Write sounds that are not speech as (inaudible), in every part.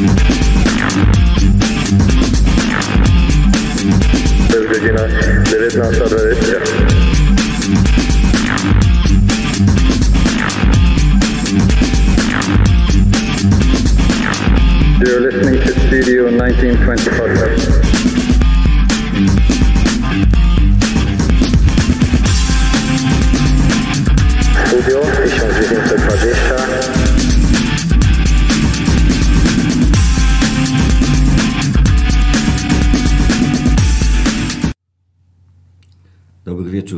To jest godzina 19.20. You're listening to Studio 1920 podcast.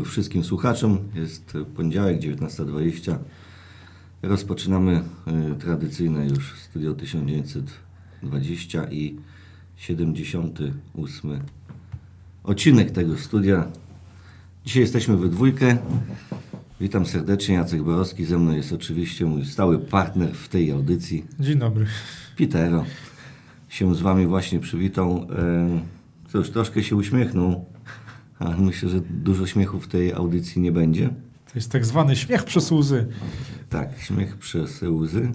Wszystkim słuchaczom. Jest poniedziałek, 19.20. Rozpoczynamy y, tradycyjne już Studio 1920 i 78 odcinek tego studia. Dzisiaj jesteśmy we dwójkę. Witam serdecznie, Jacek Borowski. Ze mną jest oczywiście mój stały partner w tej audycji, Dzień dobry. Pitero. Się z Wami właśnie przywitał. E, Cóż, troszkę się uśmiechnął, a myślę, że dużo śmiechu w tej audycji nie będzie. To jest tak zwany śmiech przez łzy. Tak, śmiech przez łzy.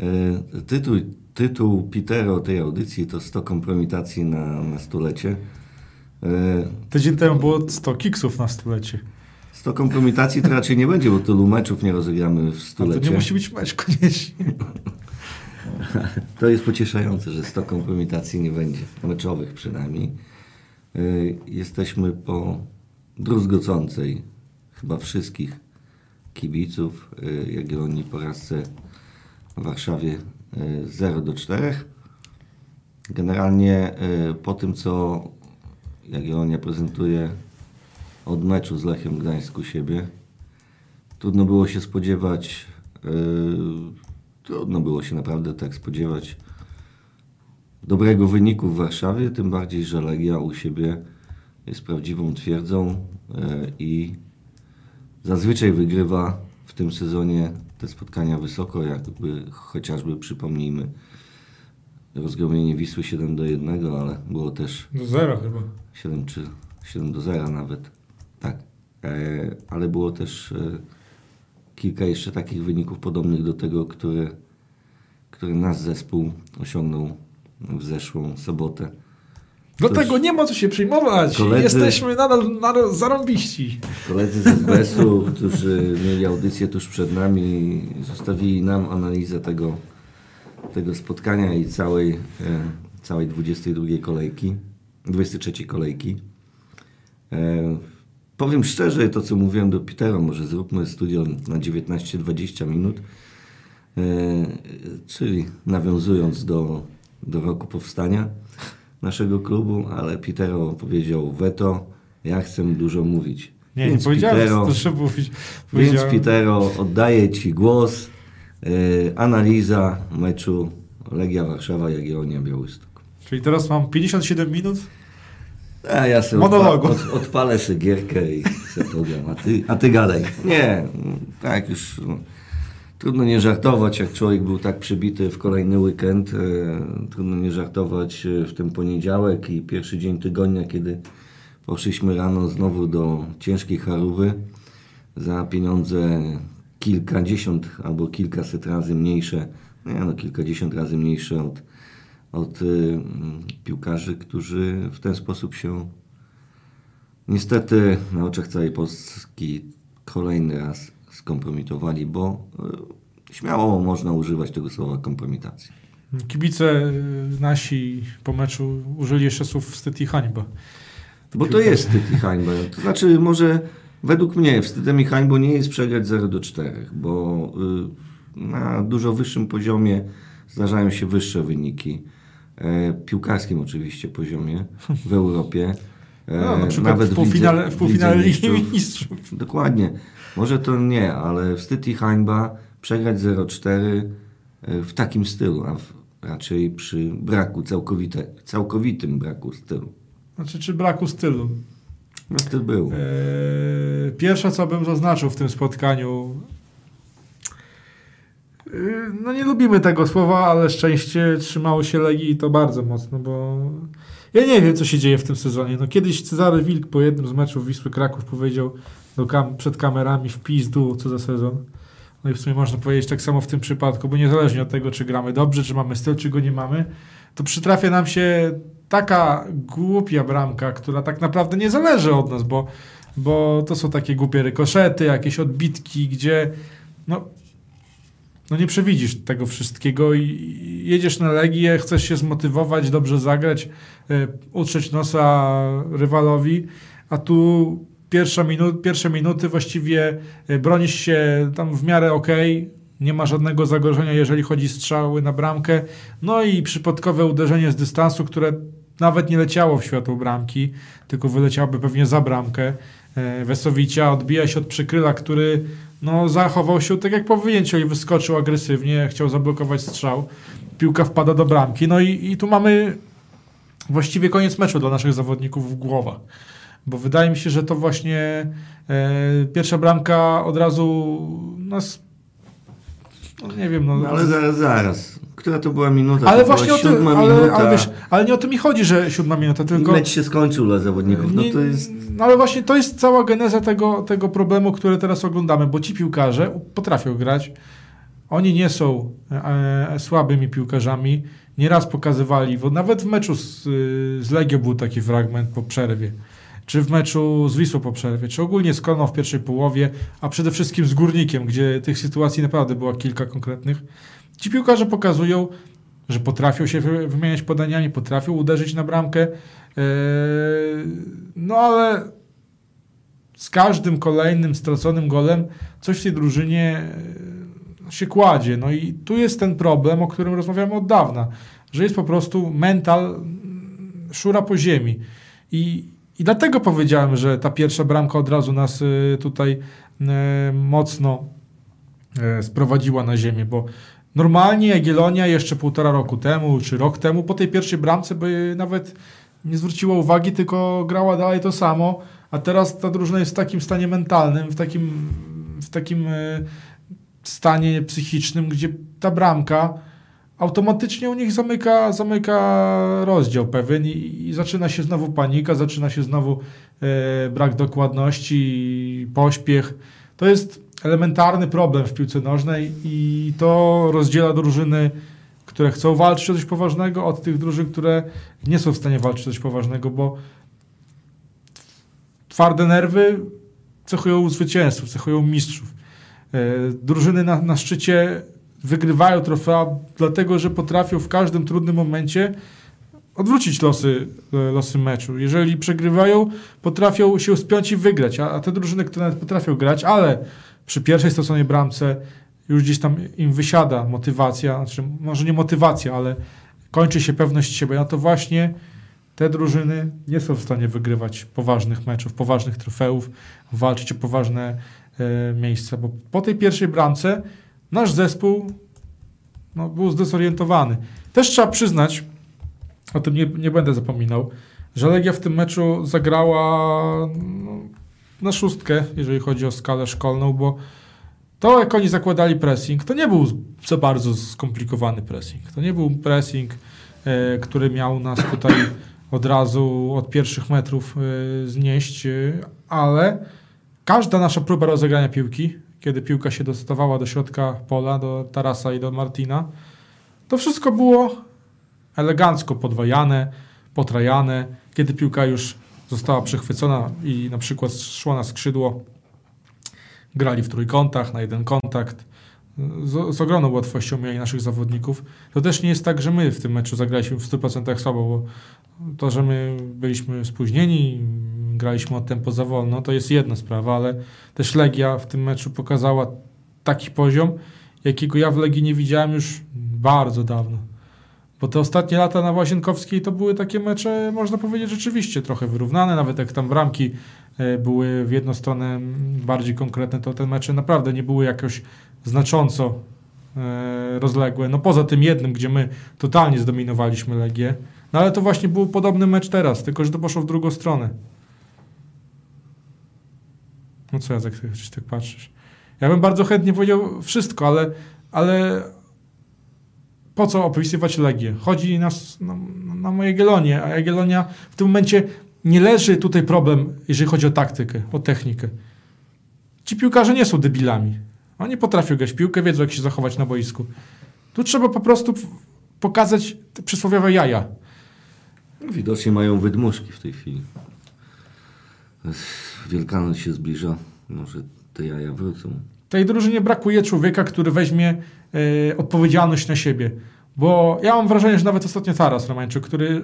E, Tytuł, tytuł Pitero tej audycji to 100 kompromitacji na, na stulecie. E, Tydzień temu było 100 kiksów na stulecie. 100 kompromitacji to raczej nie będzie, bo tylu meczów nie rozegramy w A to stulecie. nie musi być mecz koniecznie. (laughs) To jest pocieszające, że 100 kompromitacji nie będzie, meczowych przynajmniej. Y, Jesteśmy po druzgocącej chyba wszystkich kibiców y, Jagiellonii porażce w Warszawie y, 0 do 4. Generalnie y, po tym, co Jagiellonia prezentuje od meczu z Lechem Gdańsk u siebie, trudno było się spodziewać Trudno było się naprawdę tak spodziewać dobrego wyniku w Warszawie, tym bardziej, że Legia u siebie jest prawdziwą twierdzą e, i zazwyczaj wygrywa w tym sezonie te spotkania wysoko, jakby chociażby przypomnijmy rozgromienie Wisły 7 do 1, ale było też Do zera chyba. 7 czy 7 do 0 nawet. Tak. E, ale było też e, kilka jeszcze takich wyników podobnych do tego, które, które nasz zespół osiągnął w zeszłą sobotę. Dlatego nie ma co się przejmować. Koledzy- Jesteśmy nadal, nadal zarąbiści. Koledzy z SBS-u, (laughs) którzy mieli audycję tuż przed nami, zostawili nam analizę tego, tego spotkania i całej, e, całej 22 kolejki, 23 kolejki. E, powiem szczerze, to co mówiłem do Petera, może zróbmy studio na 19-20 minut, e, czyli nawiązując do, do roku powstania naszego klubu, ale Petero powiedział weto, ja chcę dużo mówić. Nie, nie Więc powiedziałem, Pitero- trzeba mówić. więc Pitero, oddaję Ci głos. Yy, analiza meczu Legia Warszawa, Jagiellonia Białystok. Czyli teraz mam 57 minut. A ja sobie Monologu. odpa- od, odpalę sobie gierkę i se pogram, a ty, a ty gadaj. Nie, tak już no, trudno nie żartować, jak człowiek był tak przybity w kolejny weekend. E, trudno nie żartować e, w ten poniedziałek i pierwszy dzień tygodnia, kiedy poszliśmy rano znowu do ciężkiej charówy za pieniądze kilkadziesiąt albo kilkaset razy mniejsze, nie no kilkadziesiąt razy mniejsze od, od y, piłkarzy, którzy w ten sposób się niestety na oczach całej Polski kolejny raz skompromitowali, bo y, śmiało można używać tego słowa kompromitacji. Kibice y, nasi po meczu użyli jeszcze słów wstyd i hańba. Bo to jest wstyd i hańba. To znaczy, może według mnie wstydem i hańbą nie jest przegrać 0 do 4, bo y, na dużo wyższym poziomie zdarzają się wyższe wyniki. E, piłkarskim oczywiście poziomie w Europie. E, No, na przykład w półfinale, w półfinale Ligi. Mistrzów. Dokładnie. Może to nie, ale wstyd i hańba przegrać 0-4 e, w takim stylu, a w, raczej przy braku, całkowite, całkowitym braku stylu. Znaczy, czy braku stylu. No styl był. Eee, Pierwsze, co bym zaznaczył w tym spotkaniu. eee, No nie lubimy tego słowa, ale szczęście trzymało się Legii i to bardzo mocno, bo ja nie wiem, co się dzieje w tym sezonie. No kiedyś Cezary Wilk po jednym z meczów Wisły Kraków powiedział kam- przed kamerami w pizdu, co za sezon. No i w sumie można powiedzieć tak samo w tym przypadku, bo niezależnie od tego, czy gramy dobrze, czy mamy styl, czy go nie mamy, to przytrafia nam się taka głupia bramka, która tak naprawdę nie zależy od nas, bo, bo to są takie głupie rykoszety, jakieś odbitki, gdzie no, no nie przewidzisz tego wszystkiego i jedziesz na Legię, chcesz się zmotywować, dobrze zagrać, y, utrzeć nosa rywalowi, a tu pierwsza minut, pierwsze minuty właściwie y, bronisz się tam w miarę ok, nie ma żadnego zagrożenia, jeżeli chodzi strzały na bramkę, no i przypadkowe uderzenie z dystansu, które nawet nie leciało w światło bramki, tylko wyleciałoby pewnie za bramkę. Y, Wesowicia odbija się od przykryla, który no, zachował się tak jak powinien, czyli wyskoczył agresywnie, chciał zablokować strzał. Piłka wpada do bramki. No i, i tu mamy właściwie koniec meczu dla naszych zawodników w głowach. Bo wydaje mi się, że to właśnie e, pierwsza bramka od razu nas. No nie wiem, no. No, ale zaraz, zaraz. Która to była minuta? ale to właśnie o tym, ale, ale, wiesz, ale nie o to mi chodzi, że siódma minuta, tylko. Mecz się skończył dla zawodników. No to jest... no ale właśnie to jest cała geneza tego, tego problemu, który teraz oglądamy, bo ci piłkarze potrafią grać. Oni nie są e, słabymi piłkarzami. Nieraz pokazywali, bo nawet w meczu z, y, z Legią był taki fragment po przerwie. Czy w meczu z Wisłą po przerwie, czy ogólnie z Kolną w pierwszej połowie, a przede wszystkim z Górnikiem, gdzie tych sytuacji naprawdę było kilka konkretnych. Ci piłkarze pokazują, że potrafią się wy- wymieniać podaniami, potrafią uderzyć na bramkę. Eee, No ale z każdym kolejnym straconym golem coś w tej drużynie e, się kładzie. No i tu jest ten problem, o którym rozmawiamy od dawna, że jest po prostu mental mm, szura po ziemi. I, i dlatego powiedziałem, że ta pierwsza bramka od razu nas e, tutaj e, mocno e, sprowadziła na ziemię, bo normalnie Jagiellonia jeszcze półtora roku temu, czy rok temu, po tej pierwszej bramce by nawet nie zwróciła uwagi, tylko grała dalej to samo, a teraz ta drużyna jest w takim stanie mentalnym, w takim, w takim stanie psychicznym, gdzie ta bramka automatycznie u nich zamyka, zamyka rozdział pewien i, i zaczyna się znowu panika, zaczyna się znowu e, brak dokładności, pośpiech. To jest elementarny problem w piłce nożnej i to rozdziela drużyny, które chcą walczyć o coś poważnego, od tych drużyn, które nie są w stanie walczyć o coś poważnego, bo twarde nerwy cechują zwycięzców, cechują mistrzów. E, Drużyny na, na szczycie wygrywają trofea, dlatego że potrafią w każdym trudnym momencie odwrócić losy, e, losy meczu. Jeżeli przegrywają, potrafią się spiąć i wygrać, a, a te drużyny, które nawet potrafią grać, ale przy pierwszej straconej bramce już gdzieś tam im wysiada motywacja, znaczy może nie motywacja, ale kończy się pewność siebie, no to właśnie te drużyny nie są w stanie wygrywać poważnych meczów, poważnych trofeów, walczyć o poważne e, miejsca, bo po tej pierwszej bramce nasz zespół no, był zdezorientowany. Też trzeba przyznać, o tym nie, nie będę zapominał, że Legia w tym meczu zagrała no, na szóstkę, jeżeli chodzi o skalę szkolną, bo to, jak oni zakładali pressing, to nie był za bardzo skomplikowany pressing. To nie był pressing, e, który miał nas tutaj od razu od pierwszych metrów e, znieść, e, ale każda nasza próba rozegrania piłki, kiedy piłka się dostawała do środka pola, do Tarasa i do Martina, to wszystko było elegancko podwajane, potrajane. Kiedy piłka już została przechwycona i na przykład szła na skrzydło, grali w trójkątach, na jeden kontakt. Z, z ogromną łatwością mieli naszych zawodników. To też nie jest tak, że my w tym meczu zagraliśmy w 100% słabo, bo to, że my byliśmy spóźnieni, graliśmy od tempo za wolno, to jest jedna sprawa, ale też Legia w tym meczu pokazała taki poziom, jakiego ja w Legii nie widziałem już bardzo dawno. Bo te ostatnie lata na Łazienkowskiej to były takie mecze, można powiedzieć, rzeczywiście trochę wyrównane, nawet jak tam bramki e, były w jedną stronę bardziej konkretne, to te mecze naprawdę nie były jakoś znacząco e, rozległe. No poza tym jednym, gdzie my totalnie zdominowaliśmy Legię. No ale to właśnie był podobny mecz teraz, tylko że to poszło w drugą stronę. No co ja tak, tak patrzysz? Ja bym bardzo chętnie powiedział wszystko, ale, ale po co opisywać Legię? Chodzi nas na, na moje Jagiellonię, a Jagiellonia w tym momencie nie leży tutaj problem, jeżeli chodzi o taktykę, o technikę. Ci piłkarze nie są debilami. Oni potrafią grać piłkę, wiedzą jak się zachować na boisku. Tu trzeba po prostu pokazać te przysłowiowe jaja. Widocznie mają wydmuszki w tej chwili. Wielkanoc się zbliża. Może te jaja wrócą. Tej drużynie brakuje człowieka, który weźmie e, odpowiedzialność na siebie. Bo ja mam wrażenie, że nawet ostatnio Taras Romańczyk, który e,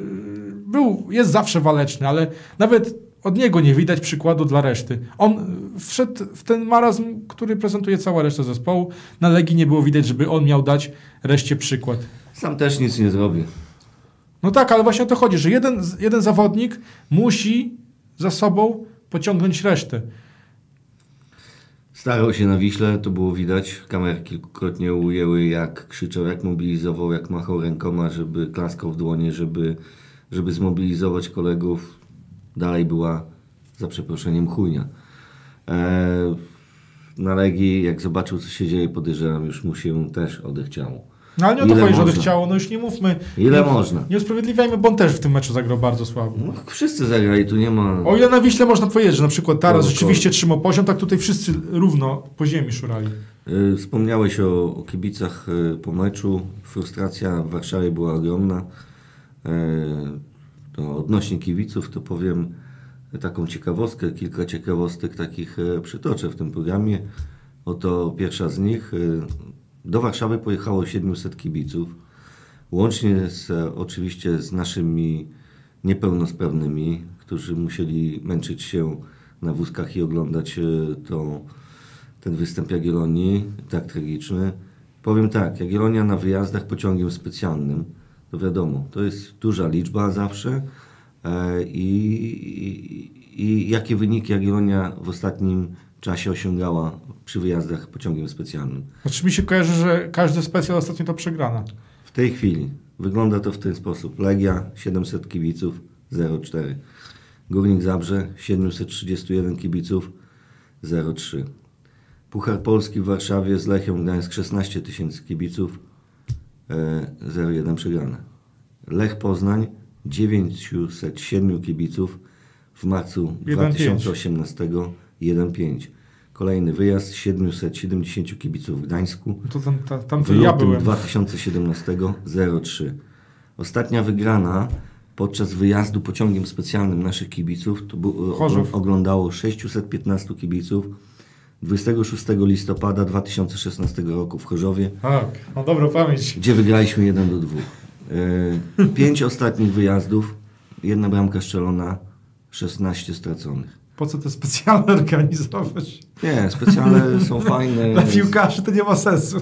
był, jest zawsze waleczny, ale nawet od niego nie widać przykładu dla reszty. On e, wszedł w ten marazm, który prezentuje cała reszta zespołu. Na Legii nie było widać, żeby on miał dać reszcie przykład. Sam też nic nie zrobi. No tak, ale właśnie o to chodzi, że jeden, jeden zawodnik musi za sobą pociągnąć resztę. Starał się na Wiśle, to było widać. Kamery kilkukrotnie ujęły, jak krzyczał, jak mobilizował, jak machał rękoma, żeby klaskał w dłonie, żeby, żeby zmobilizować kolegów. Dalej była, za przeproszeniem, chujnia. Eee, na Legii, jak zobaczył, co się dzieje, podejrzewam, już mu się też odechciało. No ale nie o to chodzi, odechciało, no już nie mówmy. Ile nie, można? Nie usprawiedliwiajmy, bo on też w tym meczu zagrał bardzo słabo. No, wszyscy zagrali, tu nie ma... O ile na Wiśle można powiedzieć, że na przykład Taras No, rzeczywiście trzymał poziom, tak tutaj wszyscy równo po ziemi szurali. Y, Wspomniałeś o, o kibicach y, po meczu. Frustracja w Warszawie była ogromna. Y, To odnośnie kibiców to powiem taką ciekawostkę, kilka ciekawostek takich przytoczę w tym programie. Oto pierwsza z nich. Do Warszawy pojechało 700 kibiców. Łącznie z, oczywiście z naszymi niepełnosprawnymi, którzy musieli męczyć się na wózkach i oglądać e, to, ten występ Jagiellonii, tak tragiczny. Powiem tak, Jagiellonia na wyjazdach pociągiem specjalnym, to wiadomo, to jest duża liczba zawsze e, i, i, i jakie wyniki Jagiellonia w ostatnim czasie osiągała przy wyjazdach pociągiem specjalnym. Znaczy mi się kojarzy, że każdy specjal ostatnio to przegrana. W tej chwili wygląda to w ten sposób. Legia 700 kibiców 0,4. Górnik Zabrze 731 kibiców 0,3. Puchar Polski w Warszawie z Lechią Gdańsk 16 tysięcy kibiców e, 0,1 przegrane. Lech Poznań 907 kibiców w marcu 1,5. 2018 1,5. Kolejny wyjazd 770 kibiców w Gdańsku No To tam, ta, tam w ja byłem. 2017 03. Ostatnia wygrana podczas wyjazdu pociągiem specjalnym naszych kibiców to był, Chorzów. oglądało 615 kibiców 26 listopada 2016 roku w Chorzowie, Tak, no dobrą pamięć. gdzie wygraliśmy 1 do 2. E, Pięć ostatnich wyjazdów, jedna bramka strzelona, 16 straconych. Po co te specjalne organizować? Nie, specjale są (laughs) fajne. Dla piłkarzy to nie ma sensu.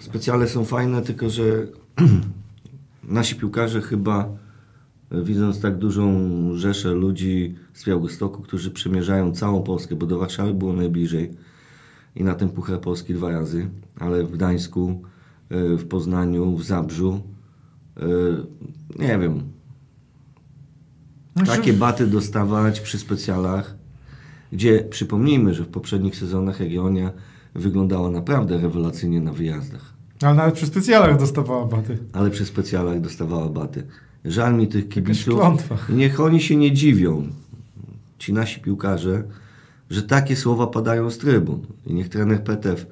Specjale są fajne, tylko że (clears throat) nasi piłkarze chyba e, widząc tak dużą rzeszę ludzi z Białegostoku, którzy przemierzają całą Polskę, bo do Warszawy było najbliżej i na ten Puchar Polski dwa razy, ale w Gdańsku, e, w Poznaniu, w Zabrzu, e, nie wiem, takie baty dostawać przy specjalach, gdzie przypomnijmy, że w poprzednich sezonach Jagiellonia wyglądała naprawdę rewelacyjnie na wyjazdach. Ale nawet przy specjalach dostawała baty. ale przy specjalach dostawała baty. Żal mi tych kibiców. niech oni się nie dziwią, ci nasi piłkarze, że takie słowa padają z trybun. I niech trener Petew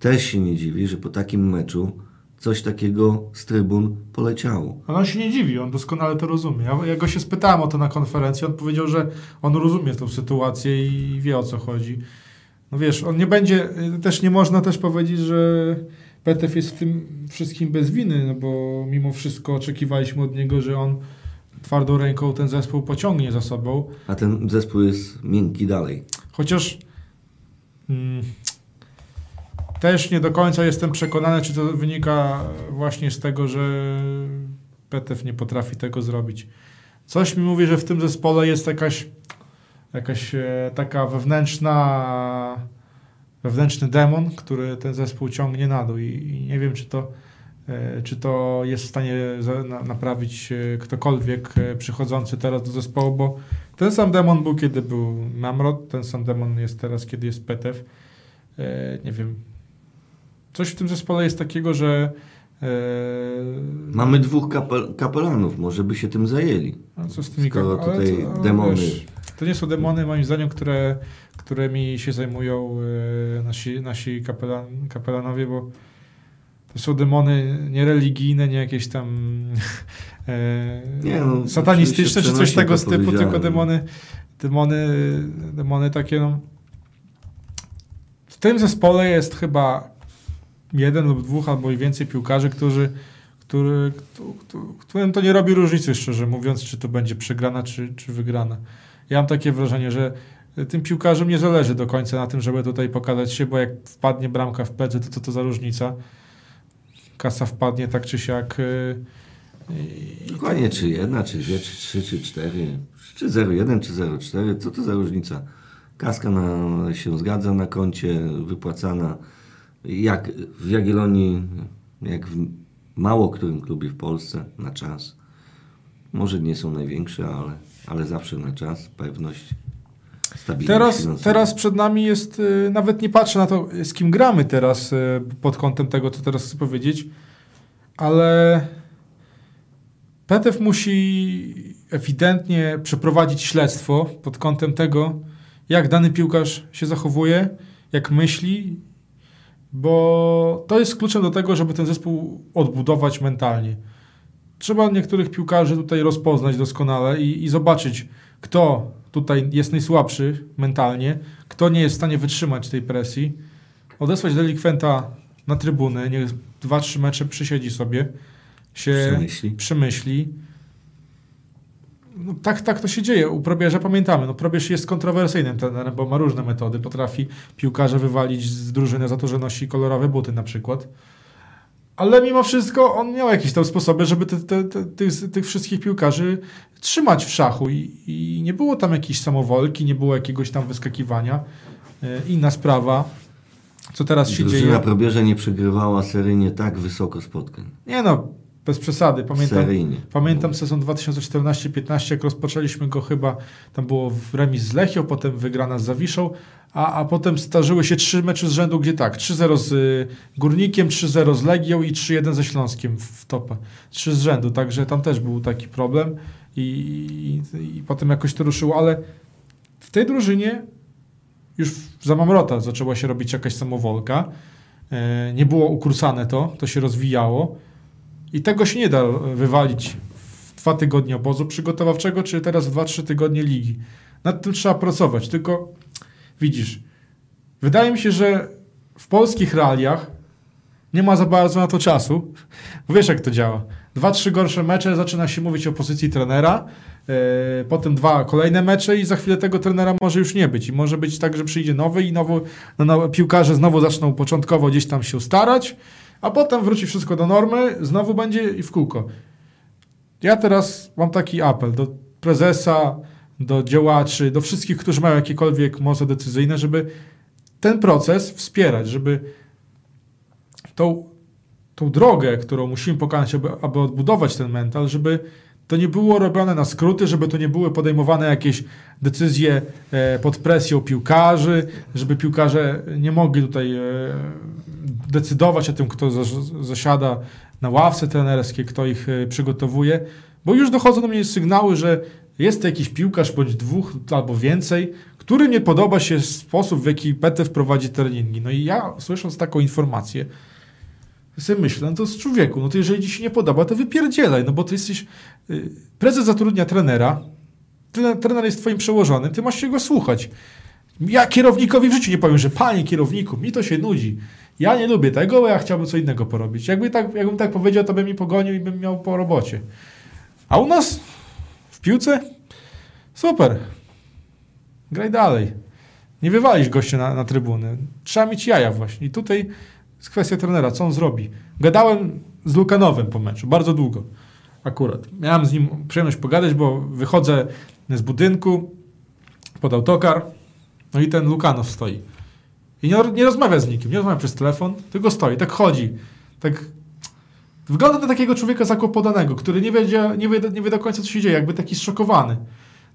też się nie dziwi, że po takim meczu coś takiego z trybun poleciało. Ale on się nie dziwi, on doskonale to rozumie. Ja, ja go się spytałem o to na konferencji, on powiedział, że on rozumie tę sytuację i wie o co chodzi. No wiesz, on nie będzie, y, też nie można też powiedzieć, że Petew jest w tym wszystkim bez winy, no bo mimo wszystko oczekiwaliśmy od niego, że on twardą ręką ten zespół pociągnie za sobą. A ten zespół jest miękki dalej. Chociaż mm, też nie do końca jestem przekonany, czy to wynika właśnie z tego, że Petew nie potrafi tego zrobić. Coś mi mówi, że w tym zespole jest jakaś, jakaś e, taka wewnętrzna, wewnętrzny demon, który ten zespół ciągnie na dół i, i nie wiem, czy to, e, czy to jest w stanie naprawić e, ktokolwiek przychodzący teraz do zespołu, bo ten sam demon był, kiedy był Namrod, ten sam demon jest teraz, kiedy jest Petew. Nie wiem. Coś w tym zespole jest takiego, że e, Mamy dwóch kapel kapelanów, może by się tym zajęli. a co z tymi skoro tutaj to- demony wiesz, To nie są demony, moim zdaniem, które, którymi się zajmują e, nasi, nasi kapelan, kapelanowie, bo to są demony niereligijne, nie jakieś tam e, Nie, no, satanistyczne czy coś tego z typu, tylko demony, demony, demony takie no. W tym zespole jest chyba jeden lub dwóch albo i więcej piłkarzy, którzy który, któ- któ- którym to nie robi różnicy, szczerze mówiąc, czy to będzie przegrana, czy, czy wygrana. Ja mam takie wrażenie, że tym piłkarzom nie zależy do końca na tym, żeby tutaj pokazać się, bo jak wpadnie bramka w plecy, to co to za różnica? Kasa wpadnie tak czy siak. yy, Dokładnie, czy jedna, czy dwie, czy trzy, czy cztery, czy 0,1, czy 0,4, co to za różnica? Kaska na, się zgadza na koncie, wypłacana. Jak w Jagiellonii, jak w mało którym klubie w Polsce, na czas. Może nie są największe, ale, ale zawsze na czas, pewność, stabilność Teraz, finansowa. teraz przed nami jest, y, nawet nie patrzę na to, z kim gramy teraz y, pod kątem tego, co teraz chcę powiedzieć, ale Petew musi ewidentnie przeprowadzić śledztwo pod kątem tego, jak dany piłkarz się zachowuje, jak myśli, bo to jest kluczem do tego, żeby ten zespół odbudować mentalnie. Trzeba niektórych piłkarzy tutaj rozpoznać doskonale i, i zobaczyć, kto tutaj jest najsłabszy mentalnie, kto nie jest w stanie wytrzymać tej presji, odesłać delikwenta na trybunę, niech dwa, trzy mecze przysiedzi sobie, się Przemyśli. przemyśli. No, tak, tak to się dzieje. U Probierza pamiętamy. No, Probierz jest kontrowersyjnym trenerem, bo ma różne metody. Potrafi piłkarze wywalić z drużyny za to, że nosi kolorowe buty na przykład. Ale mimo wszystko on miał jakieś tam sposoby, żeby te, te, te, tych, tych wszystkich piłkarzy trzymać w szachu i, i nie było tam jakiejś samowolki, nie było jakiegoś tam wyskakiwania. E, Inna sprawa, co teraz się Drużyna dzieje. probierza nie przegrywała seryjnie tak wysoko spotkań. Nie no, bez przesady. Pamiętam, Seryjnie. Pamiętam sezon 2014-15, jak rozpoczęliśmy go chyba, tam było w remis z Lechią, potem wygrana z Zawiszą, a, a potem starzyły się trzy mecze z rzędu, gdzie tak, 3-0 z y, Górnikiem, 3-0 z Legią i 3-1 ze Śląskiem w, w topę. Trzy z rzędu, także tam też był taki problem i, i, i potem jakoś to ruszyło, ale w tej drużynie już za Mamrota zaczęła się robić jakaś samowolka. E, nie było ukursane to, to się rozwijało. I tego się nie da wywalić w dwa tygodnie obozu przygotowawczego, czy teraz w dwa, trzy tygodnie ligi. Nad tym trzeba pracować. Tylko widzisz, wydaje mi się, że w polskich realiach nie ma za bardzo na to czasu. Wiesz, jak to działa. Dwa, trzy gorsze mecze, zaczyna się mówić o pozycji trenera, e, potem dwa kolejne mecze i za chwilę tego trenera może już nie być. I może być tak, że przyjdzie nowy i nowo, no, no, piłkarze znowu zaczną początkowo gdzieś tam się starać, a potem wróci wszystko do normy, znowu będzie i w kółko. Ja teraz mam taki apel do prezesa, do działaczy, do wszystkich, którzy mają jakiekolwiek moce decyzyjne, żeby ten proces wspierać, żeby tą, tą drogę, którą musimy pokonać, aby, aby odbudować ten mental, żeby to nie było robione na skróty, żeby to nie były podejmowane jakieś decyzje e, pod presją piłkarzy, żeby piłkarze nie mogli tutaj e, decydować o tym, kto zas- zasiada na ławce trenerskiej, kto ich e, przygotowuje, bo już dochodzą do mnie sygnały, że jest jakiś piłkarz bądź dwóch albo więcej, który nie podoba się sposób, w jaki PT wprowadzi treningi. No i ja słysząc taką informację, sobie myślę, no to z człowieku, no to jeżeli ci się nie podoba, to wypierdzielaj, no bo ty jesteś, y, prezes zatrudnia trenera, tre- trener jest twoim przełożonym, ty masz się go słuchać. Ja kierownikowi w życiu nie powiem, że panie kierowniku, mi to się nudzi. Ja nie lubię tego, bo ja chciałbym co innego porobić. Jakby tak, jakbym tak powiedział, to bym mi pogonił i bym miał po robocie. A u nas w piłce super. Graj dalej. Nie wywalisz gościa na, na trybuny. Trzeba mieć jaja właśnie. I tutaj jest kwestia trenera, co on zrobi. Gadałem z Lukanowem po meczu, bardzo długo akurat. Miałem z nim przyjemność pogadać, bo wychodzę z budynku pod autokar, no i ten Lukanow stoi. I nie, nie rozmawia z nikim, nie rozmawia przez telefon, tylko stoi, tak chodzi. Tak Wygląda na takiego człowieka zakłopotanego, który nie, wiedzie, nie, wie, nie wie do końca, co się dzieje, jakby taki zszokowany.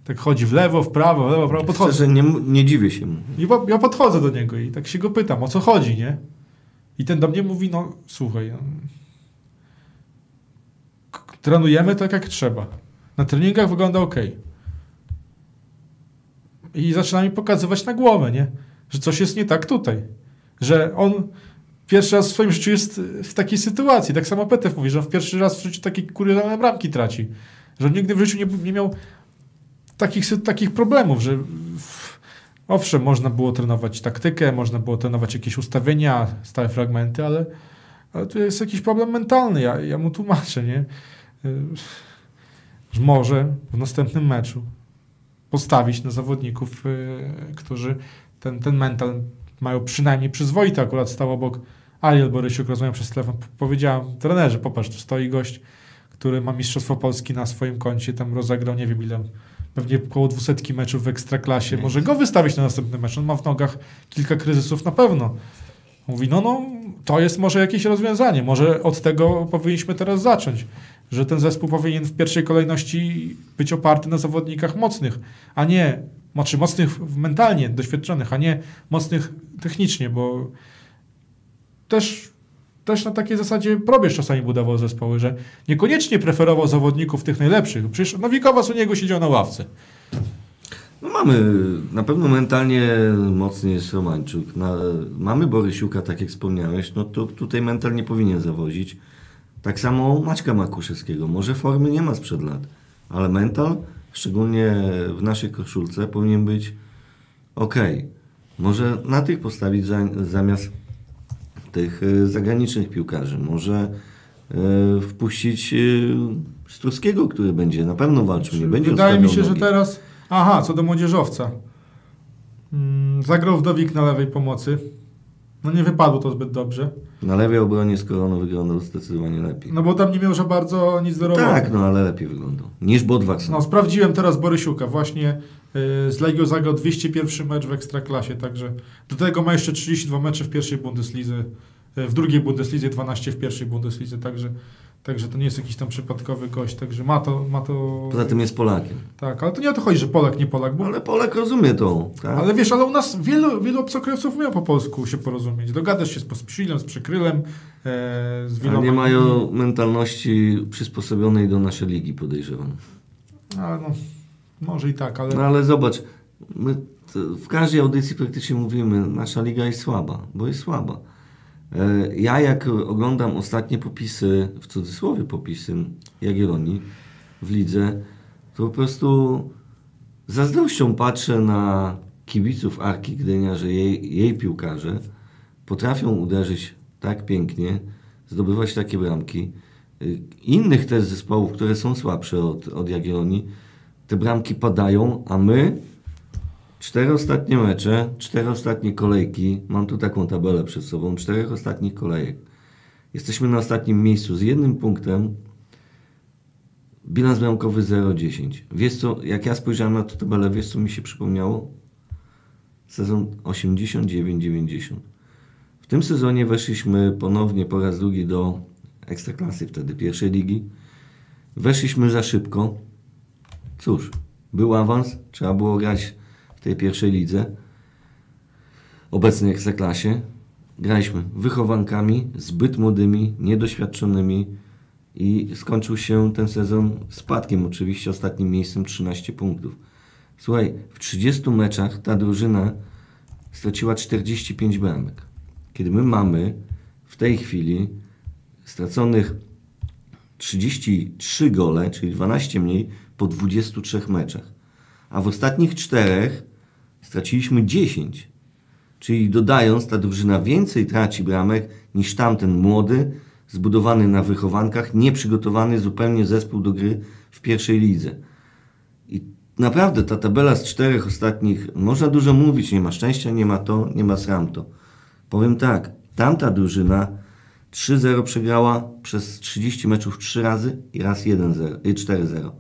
Tak chodzi w lewo, w prawo, w lewo, w prawo, podchodzę. Szczerze, nie, nie dziwię się mu. I ja podchodzę do niego i tak się go pytam, o co chodzi, nie? I ten do mnie mówi, no słuchaj, no, trenujemy tak jak trzeba. Na treningach wygląda ok. i zaczyna mi pokazywać na głowę, nie? Że coś jest nie tak tutaj. Że on pierwszy raz w swoim życiu jest w takiej sytuacji. Tak samo Petew mówi, że on w pierwszy raz w życiu takie kuriozalne bramki traci. Że on nigdy w życiu nie, nie miał takich, takich problemów, że w- owszem, można było trenować taktykę, można było trenować jakieś ustawienia, stałe fragmenty, ale, ale tu jest jakiś problem mentalny. Ja, ja mu tłumaczę, nie? Y, Że może w następnym meczu postawić na zawodników, y, którzy ten, ten mental mają przynajmniej przyzwoity. Akurat stał obok Ariel Borysiuk, rozmawiam przez telefon. P- Powiedziałem, trenerze, popatrz, tu stoi gość, który ma Mistrzostwo Polski na swoim koncie, tam rozegrał nie wiem ile, pewnie około 200 meczów w Ekstraklasie. Może go wystawić na następny mecz. On ma w nogach kilka kryzysów na pewno. Mówi, no, no, to jest może jakieś rozwiązanie. Może od tego powinniśmy teraz zacząć. Że ten zespół powinien w pierwszej kolejności być oparty na zawodnikach mocnych, a nie, znaczy mocnych mentalnie, doświadczonych, a nie mocnych technicznie, bo też, też na takiej zasadzie probierz czasami budował zespoły, że niekoniecznie preferował zawodników tych najlepszych. Przecież Nowikowas u niego siedział na ławce. No mamy, na pewno mentalnie mocny jest Romańczuk. Na, mamy Borysiuka, tak jak wspomniałeś, no to tutaj mental nie powinien zawozić. Tak samo Maćka Makuszewskiego. Może formy nie ma sprzed lat, ale mental, szczególnie w naszej koszulce, powinien być ok. Może na tych postawić za, zamiast tych e, zagranicznych piłkarzy. Może e, wpuścić e, Struskiego, który będzie na pewno walczył, nie będzie Wydaje mi się, odstawiał że nogi. teraz. Aha, co do młodzieżowca. Mm, Zagrał Wdowik na lewej pomocy. No nie wypadło to zbyt dobrze. Na lewej obronie z Koroną wyglądał zdecydowanie lepiej. No bo tam nie miał za bardzo nic do roboty. tak, no ale lepiej wyglądał. Niż Bodwakson. No, sprawdziłem teraz Borysiuka. Właśnie y, z Legią zagrał 201 mecz w Ekstraklasie, także do tego ma jeszcze 32 mecze w pierwszej Bundeslidze, y, w drugiej Bundeslidze, 12 w pierwszej Bundeslidze, także, także to nie jest jakiś tam przypadkowy gość, także ma to, ma to... Poza tym jest Polakiem. Tak, ale to nie o to chodzi, że Polak, nie Polak, bo... Ale Polak rozumie to. Tak? Ale wiesz, ale u nas wielu, wielu obcokrajowców umie po polsku się porozumieć. Dogadasz się z Pospisilem, z Przykrylem, e, z Ale wieloma... nie mają mentalności przysposobionej do naszej ligi, podejrzewam. A, no, może i tak, ale... No ale zobacz, my w każdej audycji praktycznie mówimy, nasza liga jest słaba, bo jest słaba. E, Ja jak oglądam ostatnie popisy, w cudzysłowie popisy Jagiellonii w lidze, to po prostu zazdrością patrzę na kibiców Arki Gdynia, że jej, jej piłkarze potrafią uderzyć tak pięknie, zdobywać takie bramki. Y, Innych też zespołów, które są słabsze od, od Jagiellonii, te bramki padają, a my cztery ostatnie mecze, cztery ostatnie kolejki, mam tu taką tabelę przed sobą, czterech ostatnich kolejek. Jesteśmy na ostatnim miejscu z jednym punktem, bilans bramkowy 0-10. Wiesz co, jak ja spojrzałem na tę tabelę, wiesz co mi się przypomniało? Sezon 89-90. W tym sezonie weszliśmy ponownie po raz drugi do Ekstraklasy, wtedy pierwszej ligi. Weszliśmy za szybko. Cóż, był awans, trzeba było grać w tej pierwszej lidze, obecnej Ekstraklasie. Graliśmy wychowankami, zbyt młodymi, niedoświadczonymi i skończył się ten sezon spadkiem, oczywiście ostatnim miejscem 13 punktów. Słuchaj, w 30 meczach ta drużyna straciła 45 bramek. Kiedy my mamy w tej chwili straconych 33 gole, czyli 12 mniej po 23 meczach. A w ostatnich czterech straciliśmy 10. Czyli dodając, ta drużyna więcej traci bramek niż tamten młody, zbudowany na wychowankach, nieprzygotowany zupełnie zespół do gry w pierwszej lidze. I naprawdę ta tabela z czterech ostatnich, można dużo mówić, nie ma szczęścia, nie ma to, nie ma sramto. Powiem tak, tamta drużyna 3-0 przegrała przez 30 meczów 3 razy i raz 1-0, i 4-0.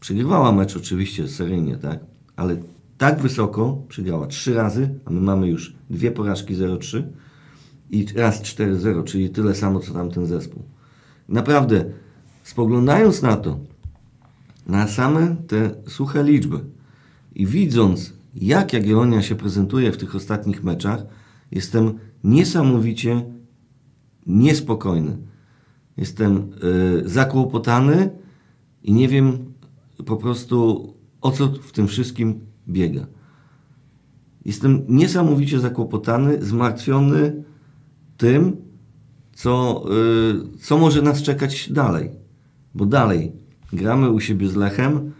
Przegrywała mecz oczywiście seryjnie, tak? Ale tak wysoko przegrała 3 razy, a my mamy już dwie porażki 0-3 i raz 4-0, czyli tyle samo co tamten zespół. Naprawdę, spoglądając na to, na same te suche liczby i widząc, jak Jagiellonia się prezentuje w tych ostatnich meczach, jestem niesamowicie niespokojny. Jestem y, zakłopotany i nie wiem po prostu o co w tym wszystkim biega. Jestem niesamowicie zakłopotany, zmartwiony tym, co, y, co może nas czekać dalej. Bo dalej gramy u siebie z Lechem,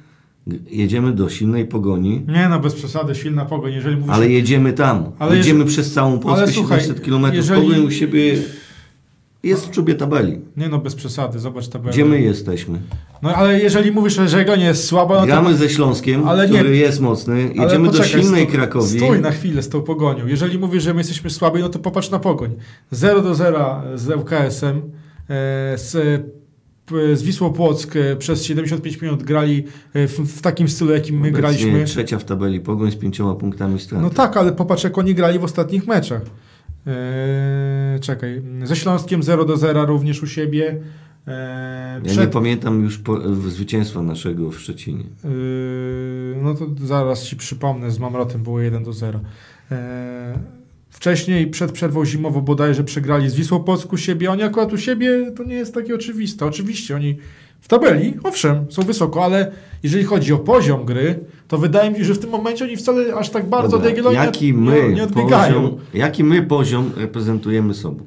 jedziemy do silnej pogoni, Nie no, bez przesady, silna pogoń. Jeżeli mówisz... ale jedziemy tam. Ale jedziemy przez całą Polskę ale słuchaj, 700 km. jeżeli- Pogoń u siebie jest w czubie tabeli. Nie no, bez przesady, zobacz tabelę. Gdzie my jesteśmy? No ale jeżeli mówisz, że nie jest słaba, no to... Gramy ze Śląskiem, Ale nie- który jest mocny. Jedziemy do poczekaj, silnej sto- Krakowi. Stój na chwilę z tą pogonią. Jeżeli mówisz, że my jesteśmy słabi, no to popatrz na pogoń. 0 do 0 z ŁKS-em, e, z, z Wisłą Płock e, przez 75 minut grali e, w, w takim stylu, jakim my Obecnie graliśmy. trzecia w tabeli Pogoń z pięcioma punktami straty. No tak, ale popatrz jak oni grali w ostatnich meczach. E, czekaj, ze Śląskiem 0 do 0 również u siebie. E, Ja nie pamiętam już po, zwycięstwa naszego w Szczecinie. Yy, no to zaraz ci przypomnę, z Mamrotem było 1 do 0. Yy, wcześniej, przed przerwą zimową bodajże przegrali z Wisłą siebie. Oni akurat u siebie to nie jest takie oczywiste. Oczywiście oni w tabeli, owszem, są wysoko, ale jeżeli chodzi o poziom gry, to wydaje mi się, że w tym momencie oni wcale aż tak bardzo Dobra, nie, jaki nie, my nie odbiegają. poziom, jaki my poziom reprezentujemy sobą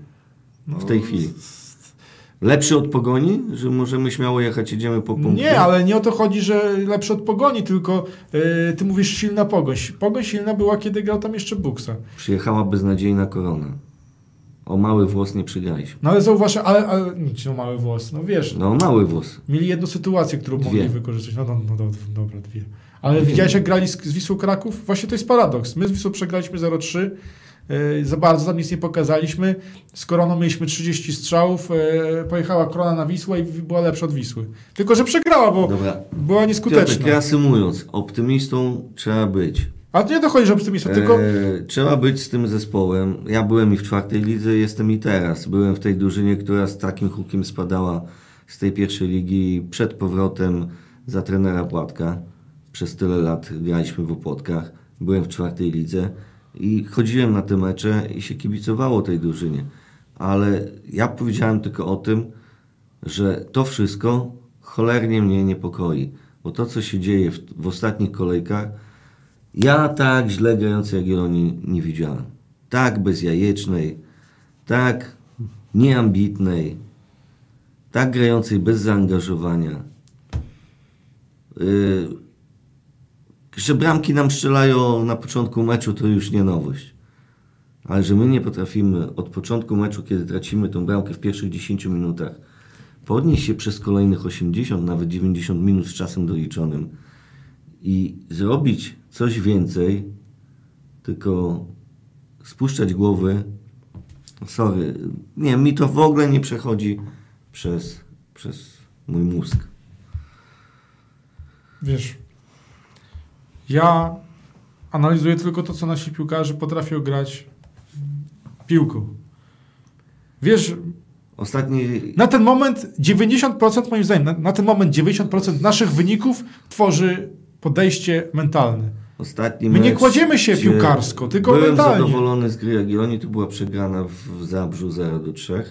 No, w tej chwili? Lepszy od Pogoni? Że możemy śmiało jechać, jedziemy po punkcie? Nie, ale nie o to chodzi, że lepszy od Pogoni, tylko yy, ty mówisz silna Pogoń. Pogoń silna była, kiedy grał tam jeszcze Buksa. Przyjechała beznadziejna korona. O mały włos nie przegraliśmy. No ale zauważ, ale, ale no, mały włos, no wiesz, No mały włos. mieli jedną sytuację, którą Dwie. mogli wykorzystać. No, no, no dobra, dwie. Ale widziałeś, jak grali z, z Wisłą Kraków? Właśnie to jest paradoks. My z Wisłą przegraliśmy 0-3, yy, za bardzo tam nic nie pokazaliśmy. Z Koroną mieliśmy 30 strzałów, yy, pojechała Korona na Wisłę i była lepsza od Wisły. Tylko, że przegrała, bo Dobra. była Piotrek, nieskuteczna. reasumując, optymistą trzeba być. To nie dochodzi, że optymistą, tylko... E, trzeba być z tym zespołem. Ja byłem i w czwartej lidze, jestem i teraz. Byłem w tej drużynie, która z takim hukiem spadała z tej pierwszej ligi przed powrotem za trenera Płatka. Przez tyle lat graliśmy w Opłotkach. Byłem w czwartej lidze i chodziłem na te mecze i się kibicowało tej drużynie. Ale ja powiedziałem tylko o tym, że to wszystko cholernie mnie niepokoi. Bo to, co się dzieje w, w ostatnich kolejkach, ja tak źle grającej Jagiellonii nie widziałem. Tak bezjajecznej, tak nieambitnej, tak grającej bez zaangażowania. Yy, że bramki nam strzelają na początku meczu, to już nie nowość. Ale że my nie potrafimy od początku meczu, kiedy tracimy tą bramkę w pierwszych 10 minutach, podnieść się przez kolejnych 80, nawet 90 minut z czasem doliczonym i zrobić coś więcej, tylko spuszczać głowy. Sorry, nie, mi to w ogóle nie przechodzi przez, przez mój mózg. Wiesz, ja analizuję tylko to, co nasi piłkarze potrafią grać piłką. Wiesz, Ostatni, na ten moment 90% moim zdaniem, na, na ten moment 90% naszych wyników tworzy podejście mentalne. ostatni My nie kładziemy się piłkarsko, tylko byłem mentalnie. zadowolony z gry Jagiellonii, to była przegrana w Zabrzu 0 do 3.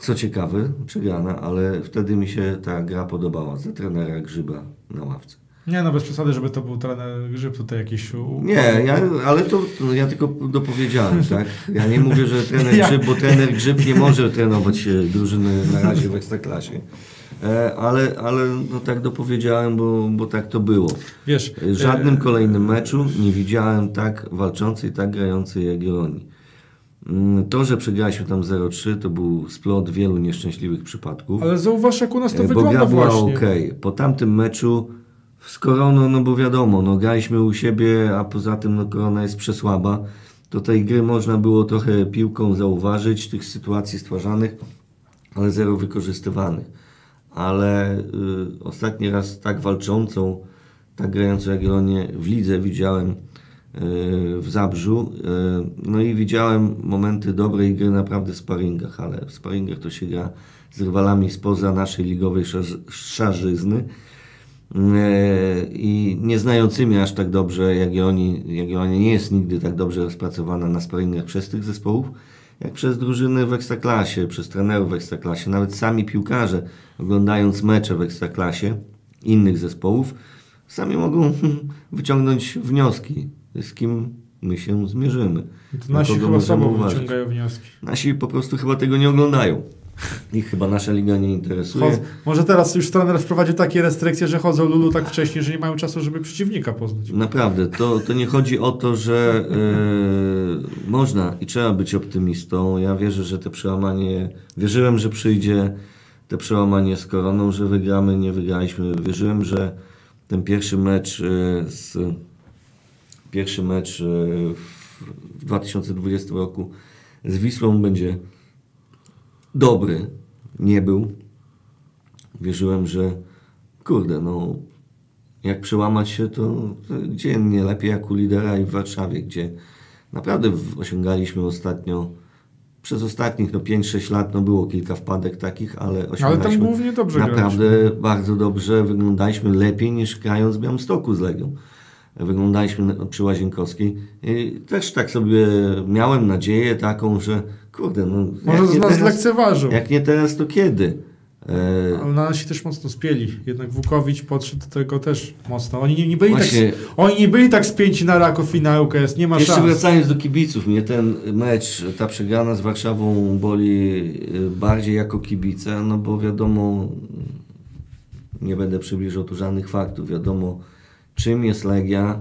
Co ciekawe, przegrana, ale wtedy mi się ta gra podobała za trenera Grzyba na ławce. Nie no, bez przesady, żeby to był trener Grzyb tutaj jakiś... u- Nie, ja, ale to no, ja tylko dopowiedziałem, tak? Ja nie mówię, że trener (laughs) Grzyb, bo trener Grzyb nie może trenować e, drużyny na razie w Ekstraklasie. E, ale, ale no tak dopowiedziałem, bo, bo tak to było. Wiesz, W żadnym e, kolejnym meczu nie widziałem tak walczącej, tak grającej Jagiellonii. Mm, To, że przegraliśmy tam 0-3, to był splot wielu nieszczęśliwych przypadków. Ale zauważ, jak u nas to E, bo wygląda gra była właśnie. ok. Po tamtym meczu z Koroną, no bo wiadomo, no graliśmy u siebie, a poza tym no Korona jest przesłaba. Do tej gry można było trochę piłką zauważyć, tych sytuacji stwarzanych, ale zero wykorzystywanych. Ale y, ostatni raz tak walczącą, tak grającą Jagiellonię w lidze widziałem y, w Zabrzu. Y, no i widziałem momenty dobrej gry naprawdę w sparingach, ale w sparingach to się gra z rywalami spoza naszej ligowej szarz- szarzyzny i nie znającymi aż tak dobrze Jagiellonii, Jagiellonia nie jest nigdy tak dobrze rozpracowana na sparingach przez tych zespołów, jak przez drużyny w Ekstraklasie, przez trenerów w Ekstraklasie. Nawet sami piłkarze, oglądając mecze w Ekstraklasie innych zespołów, sami mogą (laughs) wyciągnąć wnioski, z kim my się zmierzymy. To nasi chyba uważać. wyciągają wnioski. Nasi po prostu chyba tego nie oglądają. Ich chyba nasza liga nie interesuje. Chodzą, może teraz już trener wprowadził takie restrykcje, że chodzą Lulu tak wcześnie, że nie mają czasu, żeby przeciwnika poznać. Naprawdę, to, to nie chodzi o to, że e, można i trzeba być optymistą. Ja wierzę, że te przełamanie, wierzyłem, że przyjdzie te przełamanie z koroną, że wygramy, nie wygraliśmy. Wierzyłem, że ten pierwszy mecz e, z pierwszy mecz w, w 2020 roku z Wisłą będzie dobry. Nie był. Wierzyłem, że kurde, no jak przełamać się, to, to gdzie nie lepiej jak u lidera i w Warszawie, gdzie naprawdę osiągaliśmy ostatnio, przez ostatnich no 5-6 lat, no było kilka wpadek takich, ale Ale tam głównie dobrze naprawdę graliśmy. bardzo dobrze, wyglądaliśmy lepiej niż grając w Białymstoku z Legią. Wyglądaliśmy przy Łazienkowskiej i też tak sobie miałem nadzieję taką, że kurde, no Może z nas teraz, lekceważył. jak nie teraz, to kiedy? E, Ale nasi też mocno spieli. Jednak Wukowicz podszedł do tego też mocno. Oni nie, nie byli Właśnie- tak, oni nie byli tak spięci na Raków i na. Nie ma Jeszcze szans. wracając do kibiców, mnie ten mecz, ta przegrana z Warszawą boli y, bardziej jako kibica, no bo wiadomo, nie będę przybliżał tu żadnych faktów, wiadomo czym jest Legia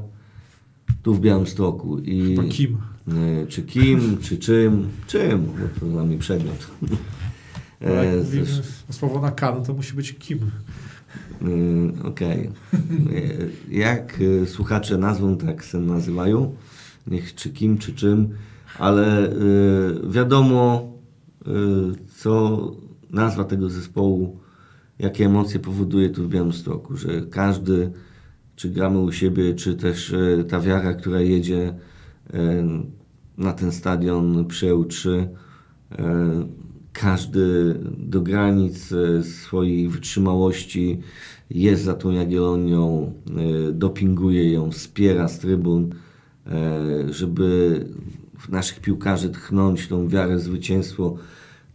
tu w Białymstoku i Kim. Y, czy kim, czy czym, czym, bo to dla mnie przedmiot. Bo (laughs) jak E, mówimy słowo na K, no to musi być Kim. Y, Okej. Y, Jak y, słuchacze nazwą, tak się nazywają. Niech czy kim, czy czym, ale wiadomo, co nazwa tego zespołu, jakie emocje powoduje tu w Białymstoku, że każdy, czy gramy u siebie, czy też ta wiara, która jedzie na ten stadion EU3, y, każdy do granic e, swojej wytrzymałości jest za tą Jagiellonią, dopinguje ją, wspiera z trybun, żeby w naszych piłkarzy tchnąć tą wiarę w zwycięstwo,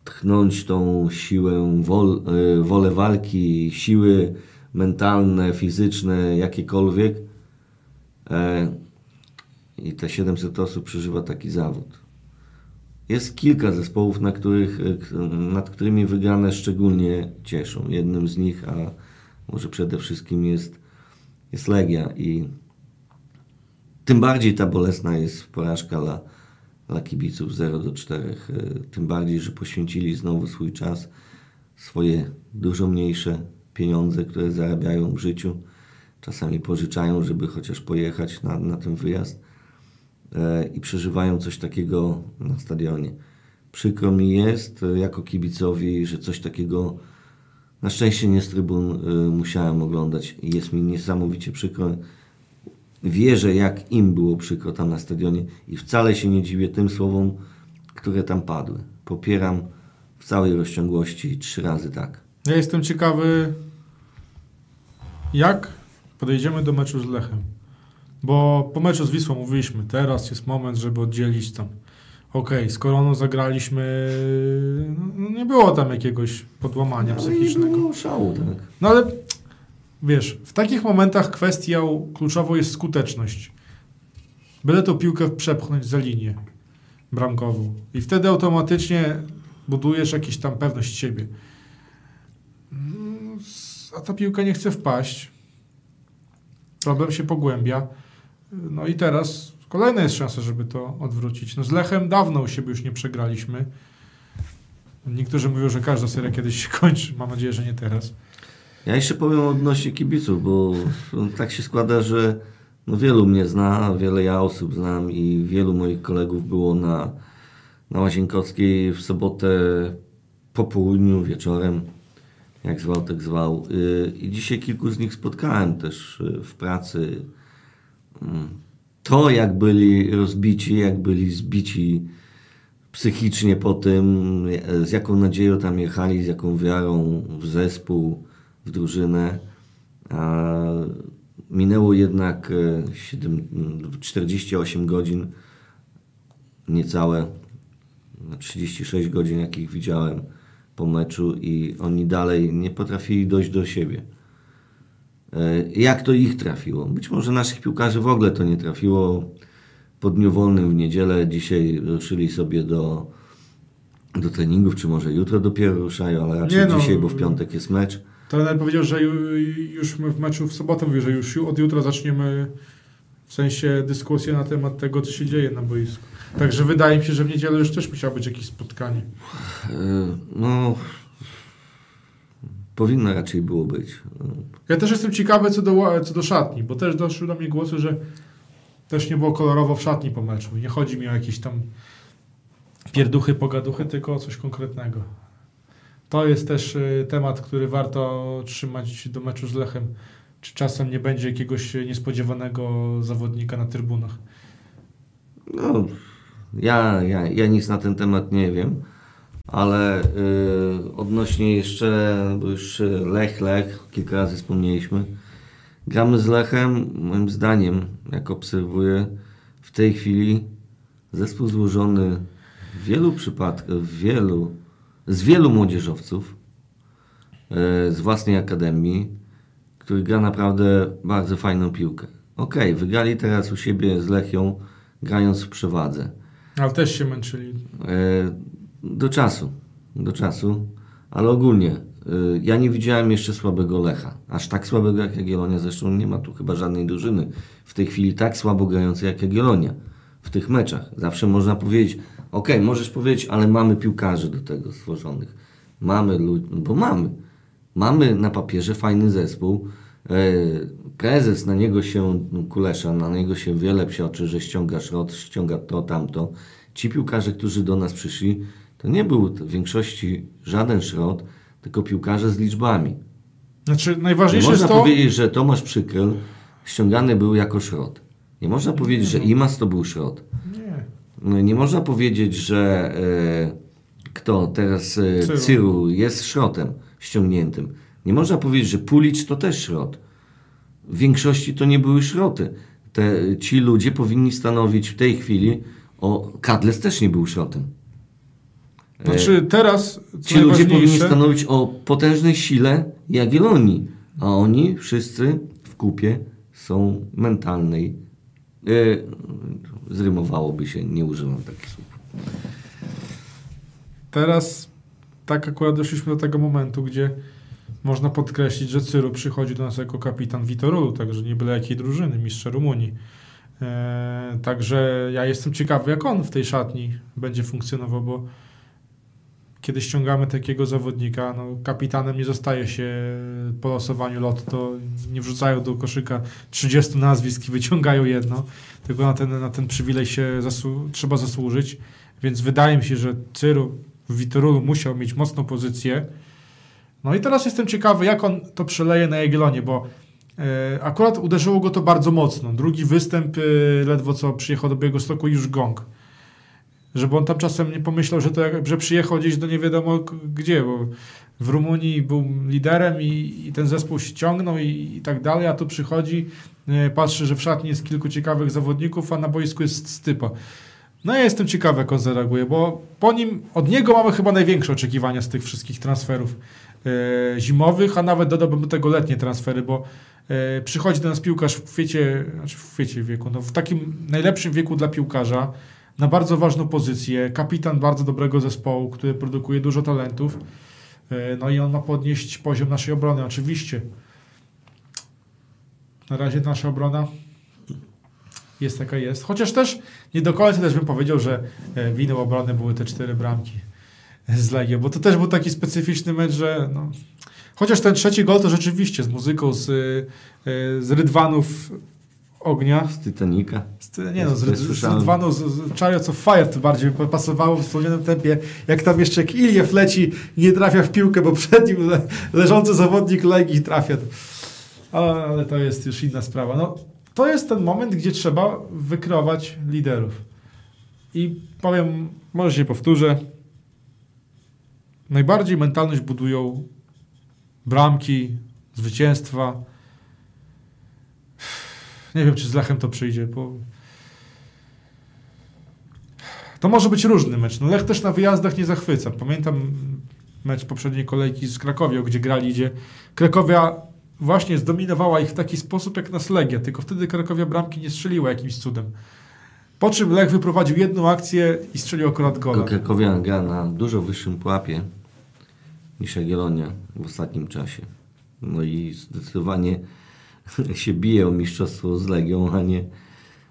tchnąć tą siłę, wol, wolę walki, siły mentalne, fizyczne, jakiekolwiek. I te 700 osób przeżywa taki zawód. Jest kilka zespołów, na których, e, nad którymi wygrane szczególnie cieszą. Jednym z nich, a może przede wszystkim jest, jest Legia i tym bardziej ta bolesna jest porażka dla, dla kibiców 0 do 4. E, Tym bardziej, że poświęcili znowu swój czas, swoje dużo mniejsze pieniądze, które zarabiają w życiu. Czasami pożyczają, żeby chociaż pojechać na, na ten wyjazd i przeżywają coś takiego na stadionie. Przykro mi jest e, jako kibicowi, że coś takiego na szczęście nie z trybun e, musiałem oglądać i jest mi niesamowicie przykro. Wierzę, jak im było przykro tam na stadionie i wcale się nie dziwię tym słowom, które tam padły. Popieram w całej rozciągłości trzy razy tak. Ja jestem ciekawy, jak podejdziemy do meczu z Lechem. Bo po meczu z Wisłą mówiliśmy, teraz jest moment, żeby oddzielić tam. Okej, z Koroną zagraliśmy, no nie było tam jakiegoś podłamania nie psychicznego. było szału, tak? No ale wiesz, w takich momentach kwestią kluczową jest skuteczność. Byle tą piłkę przepchnąć za linię bramkową. I wtedy automatycznie budujesz jakąś tam pewność siebie. Mm, A ta piłka nie chce wpaść. Problem się pogłębia. No i teraz kolejna jest szansa, żeby to odwrócić. No z Lechem dawno u siebie już nie przegraliśmy. Niektórzy mówią, że każda seria kiedyś się kończy. Mam nadzieję, że nie teraz. Ja jeszcze powiem odnośnie kibiców, bo tak się składa, że no wielu mnie zna, wiele ja osób znam i wielu moich kolegów było na, na Łazienkowskiej w sobotę po południu, wieczorem, jak zwał, tak zwał. Y, I dzisiaj kilku z nich spotkałem też y, w pracy. To, jak byli rozbici, jak byli zbici psychicznie po tym, z jaką nadzieją tam jechali, z jaką wiarą w zespół, w drużynę. Minęło jednak e, siedem- 48 godzin, niecałe, no 36 godzin, jakich widziałem po meczu i oni dalej nie potrafili dojść do siebie. E, Jak to ich trafiło? Być może naszych piłkarzy w ogóle to nie trafiło. Po dniu wolnym w niedzielę dzisiaj ruszyli sobie do, do treningów, czy może jutro dopiero ruszają, ale raczej no. dzisiaj, bo w piątek jest mecz. Trener powiedział, że ju- już w meczu w sobotę mówił, że już od jutra zaczniemy w sensie dyskusję na temat tego, co się dzieje na boisku. Także wydaje mi się, że w niedzielę już też musiało być jakieś spotkanie. E, No, powinno raczej było być. Ja też jestem ciekawy co do, co do szatni, bo też doszły do mnie głosy, że też nie było kolorowo w szatni po meczu. Nie chodzi mi o jakieś tam pierduchy, pogaduchy, tylko o coś konkretnego. To jest też y, temat, który warto trzymać do meczu z Lechem. Czy czasem nie będzie jakiegoś y, niespodziewanego zawodnika na trybunach? No, ja, ja, ja nic na ten temat nie wiem, ale y, odnośnie jeszcze, bo już y, Lech, Lech, kilka razy wspomnieliśmy, gramy z Lechem, moim zdaniem, jak obserwuję, w tej chwili zespół złożony w wielu przypadkach, w wielu, z wielu młodzieżowców y, z własnej akademii, który gra naprawdę bardzo fajną piłkę. Okej, wygrali teraz u siebie z Lechią, grając w przewadze. Ale też się męczyli. Do czasu, do czasu, ale ogólnie e, ja nie widziałem jeszcze słabego Lecha. Aż tak słabego jak Jagiellonia, zresztą nie ma tu chyba żadnej drużyny w tej chwili tak słabo grającej jak Jagiellonia w tych meczach. Zawsze można powiedzieć, ok, możesz powiedzieć, ale mamy piłkarzy do tego stworzonych. Mamy ludzi, bo mamy. Mamy na papierze fajny zespół. E, Prezes na niego się kulesza, na niego się wiele psioczy, że ściąga szrot, ściąga to, tamto. Ci piłkarze, którzy do nas przyszli, to nie był w większości żaden szrot, tylko piłkarze z liczbami. Znaczy, Nie najważniejsze można jest to... powiedzieć, że Tomasz Przykryl ściągany był jako szrot. Nie można powiedzieć, że Imas to był szrot. Nie. No, Nie można powiedzieć, że e, kto teraz e, Cyru. Cyru jest szrotem ściągniętym. Nie można powiedzieć, że Pulicz to też szrot. W większości to nie były szroty. Te, ci ludzie powinni stanowić w tej chwili, o Kadles też nie był szrotem. E, Znaczy, teraz, co Ci ludzie powinni stanowić o potężnej sile Jagiellonii, a oni wszyscy w kupie są mentalnej. E, zrymowałoby się, nie używam takich słów. Teraz tak akurat doszliśmy do tego momentu, gdzie można podkreślić, że Cyru przychodzi do nas jako kapitan Vitorulu, także nie byle jakiej drużyny, mistrza Rumunii. Eee, także ja jestem ciekawy, jak on w tej szatni będzie funkcjonował, bo kiedy ściągamy takiego zawodnika, no, kapitanem nie zostaje się po losowaniu lotto, nie wrzucają do koszyka 30 nazwisk i wyciągają jedno, tylko na ten, na ten przywilej się trzeba zasłużyć, więc wydaje mi się, że Cyru w Witorulu musiał mieć mocną pozycję. No i teraz jestem ciekawy, jak on to przeleje na Jagiellonie, bo e, akurat uderzyło go to bardzo mocno. Drugi występ, e, ledwo co przyjechał do Białegostoku już gong. Żeby on tam czasem nie pomyślał, że, to jak, że przyjechał gdzieś do nie wiadomo gdzie, bo w Rumunii był liderem i, i ten zespół się ciągnął i, i tak dalej, a tu przychodzi, e, patrzy, że w szatni jest kilku ciekawych zawodników, a na boisku jest stypa. No ja jestem ciekawy, jak on zareaguje, bo po nim, od niego mamy chyba największe oczekiwania z tych wszystkich transferów e, zimowych, a nawet dodałbym do tego letnie transfery, bo e, przychodzi do nas piłkarz w kwiecie, znaczy w kwiecie wieku, no w takim najlepszym wieku dla piłkarza, na bardzo ważną pozycję, kapitan bardzo dobrego zespołu, który produkuje dużo talentów, e, no i on ma podnieść poziom naszej obrony, oczywiście. Na razie nasza obrona jest jaka jest. Chociaż też nie do końca też bym powiedział, że e, winą obrony były te cztery bramki z Legią, bo to też był taki specyficzny mecz, że no, chociaż ten trzeci gol to rzeczywiście z muzyką z, y, z Rydwanów Ognia, Z Titanica. z, nie no, z, z Słyszałem. Rydwanów z, z Chariots of Fire to bardziej by pasowało w wspomnianym tempie, jak tam jeszcze Iliew leci nie trafia w piłkę, bo przed nim le, leżący zawodnik Legii trafia. Ale, ale to jest już inna sprawa. No, to jest ten moment, gdzie trzeba wykreować liderów. I powiem, może się powtórzę, najbardziej mentalność budują bramki, zwycięstwa. Nie wiem, czy z Lechem to przyjdzie, bo to może być różny mecz. No Lech też na wyjazdach nie zachwyca. Pamiętam mecz poprzedniej kolejki z Krakowią, gdzie grali, gdzie Krakowia właśnie zdominowała ich w taki sposób jak nas Legia, tylko wtedy Krakowia bramki nie strzeliła jakimś cudem. Po czym Lech wyprowadził jedną akcję i strzelił akurat gola. Krakowia gra na dużo wyższym pułapie niż Jagiellonia w ostatnim czasie. No i zdecydowanie (laughs) się bije o mistrzostwo z Legią, a nie,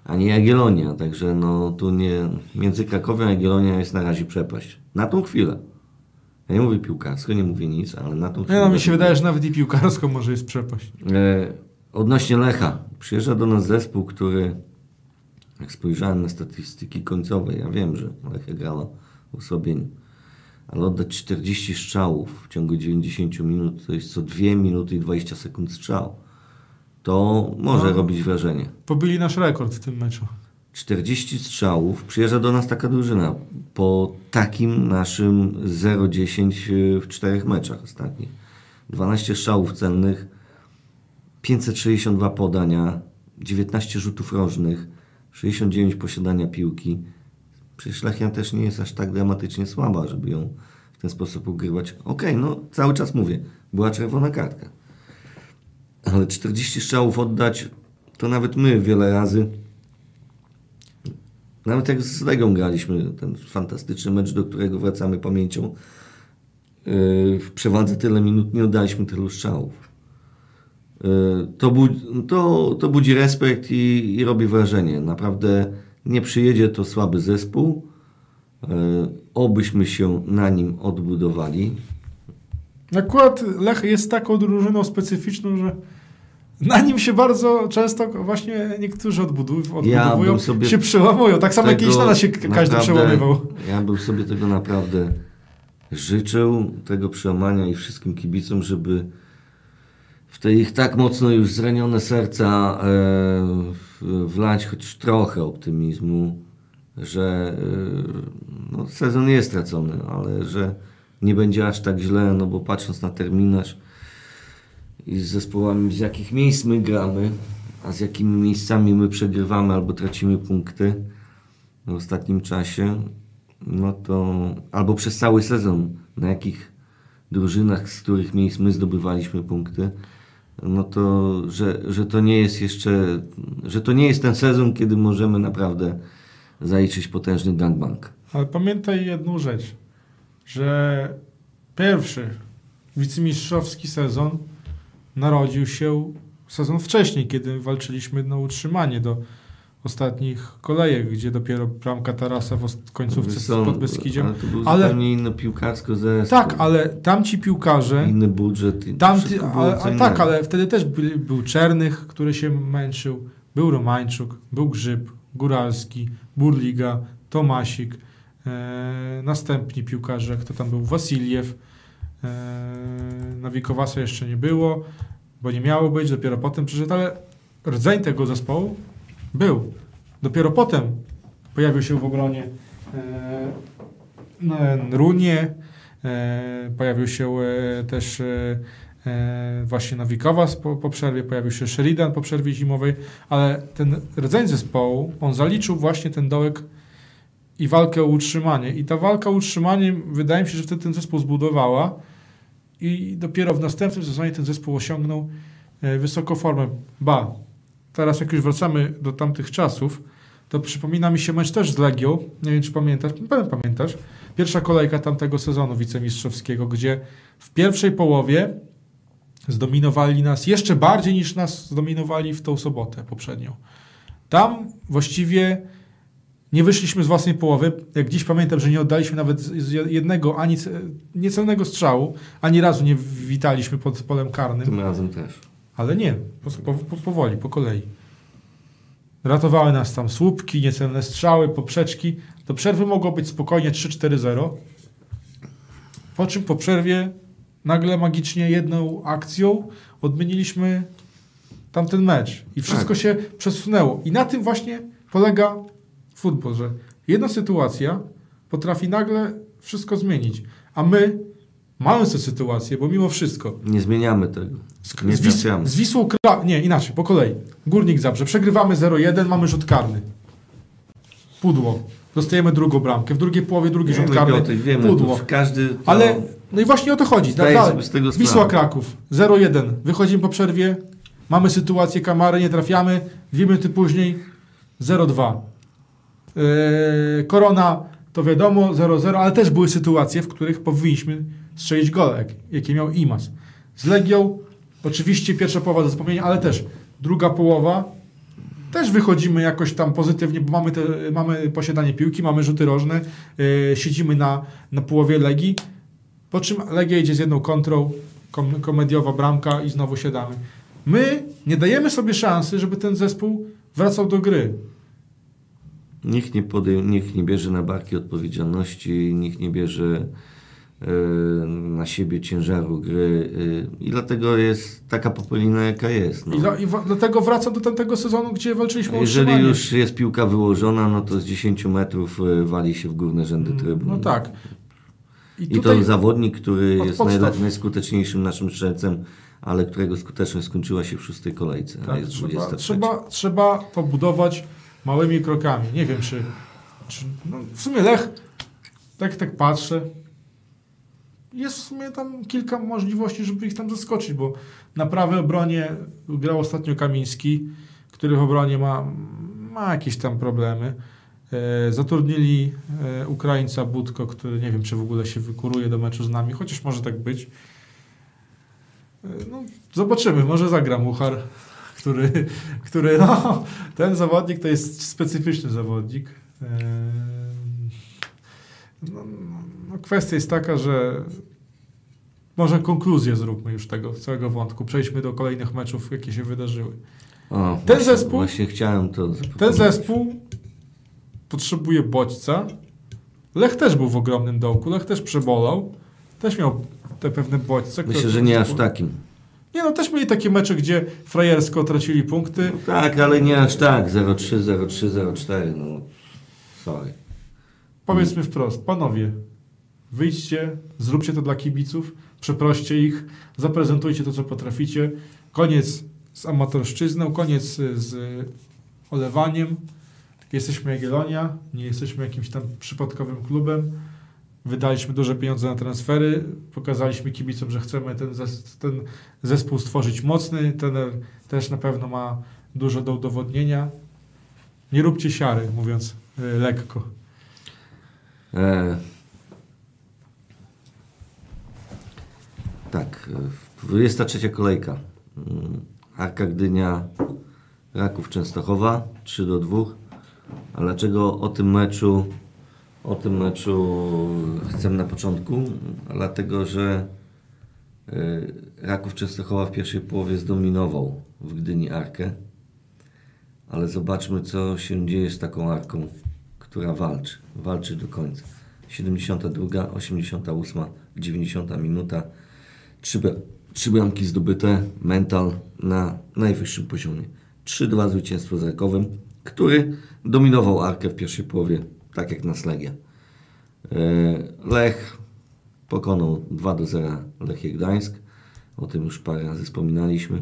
a nie Jagiellonia. Także no tu nie, między Krakowią a Jagiellonią jest na razie przepaść. Na tą chwilę. Ja nie mówię piłkarsko, nie mówię nic, ale na tą chwilę. Nie, no, mi się wydaje, że nawet i piłkarsko może jest przepaść. E, odnośnie Lecha. Przyjeżdża do nas zespół, który jak spojrzałem na statystyki końcowe, ja wiem, że Lechia grała w osłabieniu, ale oddać 40 strzałów w ciągu 90 minut, to jest co 2 minuty i 20 sekund strzał. To może No. robić wrażenie. Pobili nasz rekord w tym meczu. 40 strzałów, przyjeżdża do nas taka drużyna po takim naszym 0-10 w czterech meczach ostatnich. 12 strzałów celnych, 562 podania, 19 rzutów rożnych, 69 posiadania piłki. Przecież Lechia też nie jest aż tak dramatycznie słaba, żeby ją w ten sposób ugrywać. Okej, no cały czas mówię, była czerwona kartka. Ale 40 strzałów oddać, to nawet my wiele razy nawet jak z Legią graliśmy ten fantastyczny mecz, do którego wracamy pamięcią, yy, w przewadze tyle minut nie oddaliśmy tylu strzałów. Yy, To, to, to budzi respekt i, i robi wrażenie. Naprawdę nie przyjedzie to słaby zespół. Yy, Obyśmy się na nim odbudowali. Akurat Lech jest taką drużyną specyficzną, że na nim się bardzo często właśnie niektórzy Ja odbudowują, bym sobie się przełamują. Tak samo kiedyś na nas się każdy naprawdę- przełamywał. Ja bym sobie tego naprawdę życzył, tego przełamania i wszystkim kibicom, żeby w te ich tak mocno już zranione serca e, wlać choć trochę optymizmu, że e, no, sezon jest stracony, ale że nie będzie aż tak źle, no bo patrząc na terminarz i z zespołami, z jakich miejsc my gramy, a z jakimi miejscami my przegrywamy albo tracimy punkty w ostatnim czasie, no to albo przez cały sezon, na jakich drużynach, z których miejsc my zdobywaliśmy punkty, no to, że, że to nie jest jeszcze, że to nie jest ten sezon, kiedy możemy naprawdę zaliczyć potężny gangbang. Ale pamiętaj jedną rzecz, że pierwszy wicemistrzowski sezon narodził się sezon wcześniej, kiedy walczyliśmy na utrzymanie do ostatnich kolejek, gdzie dopiero bramka Tarasa w końcówce z Są- pod Beskidziem. Ale to był Ale- zupełnie inny piłkarsko zespół. Tak, ale tamci piłkarze, Inny budżet. i tamty, ale, innego. tak, ale wtedy też był, był Czernych, który się męczył, był Romańczuk, był Grzyb, Góralski, Burliga, Tomasik, następni piłkarze, kto tam był, Wasiliew, e, Nawikowasa jeszcze nie było, bo nie miało być, dopiero potem przyszedł, ale rdzeń tego zespołu był. Dopiero potem pojawił się w obronie e, e, Runie, e, pojawił się e, też e, e, właśnie Nawikowas po, po przerwie, pojawił się Sheridan po przerwie zimowej, ale ten rdzeń zespołu, on zaliczył właśnie ten dołek i walkę o utrzymanie. I ta walka o utrzymanie, wydaje mi się, że wtedy ten zespół zbudowała i dopiero w następnym sezonie ten zespół osiągnął e, wysoką formę. Ba, teraz jak już wracamy do tamtych czasów, to przypomina mi się mecz też z Legią, nie wiem czy pamiętasz, pewno pamiętasz, pierwsza kolejka tamtego sezonu wicemistrzowskiego, gdzie w pierwszej połowie zdominowali nas jeszcze bardziej niż nas zdominowali w tą sobotę poprzednią. Tam właściwie nie wyszliśmy z własnej połowy. Jak dziś pamiętam, że nie oddaliśmy nawet jednego ani ce- niecelnego strzału, ani razu nie witaliśmy pod polem karnym. Tym razem też. Ale nie, po, po, po, powoli, po kolei. Ratowały nas tam słupki, niecelne strzały, poprzeczki. Do przerwy mogło być spokojnie 3-4-0. Po czym po przerwie nagle magicznie jedną akcją odmieniliśmy tamten mecz. I wszystko Tak. się przesunęło. I na tym właśnie polega futbol, że jedna sytuacja potrafi nagle wszystko zmienić. A my, mając tę sytuację, bo mimo wszystko Nie zmieniamy tego. Nie z, Wis, z Wisłą Kra... Nie, inaczej, po kolei. Górnik Zabrze. Przegrywamy 0-1, mamy rzut karny. Pudło. Dostajemy drugą bramkę. W drugiej połowie drugi rzut karny. Piotr, wiemy, Pudło. każdy to Ale No i właśnie o to chodzi. Dalej. Wisła. Kraków 0-1. Wychodzimy po przerwie. Mamy sytuację kamary, nie trafiamy. Dwie minuty później 0-2. Yy, Korona to wiadomo 0-0, ale też były sytuacje, w których powinniśmy strzelić gole, jak, jakie miał Imas. Z Legią oczywiście pierwsza połowa do zapomnienia, ale też druga połowa też wychodzimy jakoś tam pozytywnie, bo mamy, te, mamy posiadanie piłki, mamy rzuty rożne, yy, siedzimy na, na połowie Legii, po czym Legia idzie z jedną kontrą, kom, komediowa bramka i znowu siadamy. My nie dajemy sobie szansy, żeby ten zespół wracał do gry. Nikt nie, nikt nie bierze na barki odpowiedzialności, nikt nie bierze e, na siebie ciężaru gry e, i dlatego jest taka popolina, jaka jest. No. I, dla, i dlatego wracam do tamtego sezonu, gdzie walczyliśmy o Jeżeli utrzymanie. już jest piłka wyłożona, no to z 10 metrów e, wali się w górne rzędy trybun. No tak. I I to zawodnik, który jest podstaw. najskuteczniejszym naszym strzelcem, ale którego skuteczność skończyła się w szóstej kolejce, tak, jest trzeba, 23. trzeba, trzeba pobudować małymi krokami. Nie wiem, czy, czy no w sumie Lech, tak tak patrzę, jest w sumie tam kilka możliwości, żeby ich tam zaskoczyć, bo na prawej obronie grał ostatnio Kamiński, który w obronie ma, ma jakieś tam problemy. E, zatrudnili e, Ukraińca Budko, który nie wiem, czy w ogóle się wykuruje do meczu z nami, chociaż może tak być. E, no, zobaczymy, może zagra Muchar, który, który no, ten zawodnik to jest specyficzny zawodnik. E, no, no, kwestia jest taka, że może konkluzję zróbmy już tego całego wątku. Przejdźmy do kolejnych meczów, jakie się wydarzyły. O, Ten właśnie, zespół- Właśnie chciałem to Ten zespół potrzebuje bodźca. Lech też był w ogromnym dołku, Lech też przebolał. Też miał te pewne bodźce. Myślę, że nie aż takim. Nie no, też mieli takie mecze, gdzie frajersko tracili punkty. No tak, ale nie aż tak. 0-3, 0-3, 0-4. No, sorry. Powiedzmy wprost, panowie, wyjdźcie, zróbcie to dla kibiców, przeproście ich, zaprezentujcie to, co potraficie. Koniec z amatorszczyzną, koniec z olewaniem. Jesteśmy Jagiellonia, nie jesteśmy jakimś tam przypadkowym klubem. Wydaliśmy duże pieniądze na transfery, pokazaliśmy kibicom, że chcemy ten, zes- ten zespół stworzyć mocny. Ten też na pewno ma dużo do udowodnienia. Nie róbcie siary, mówiąc y, lekko. E, tak, e, 23 kolejka. Mm, Arka Gdynia, Raków Częstochowa 3 do 2. A dlaczego o tym meczu o tym meczu chcę na początku? Dlatego, że e, Raków Częstochowa w pierwszej połowie zdominował w Gdyni Arkę. Ale zobaczmy, co się dzieje z taką Arką, która walczy. Walczy do końca. 72, 88, 90 minuta. Trzy, bra- trzy bramki zdobyte. Mental na najwyższym poziomie. 3-2 zwycięstwo z Rakowem, który dominował Arkę w pierwszej połowie, tak jak nas Legia. E, Lech pokonał 2 do 0 Lechie Gdańsk. O tym już parę razy wspominaliśmy.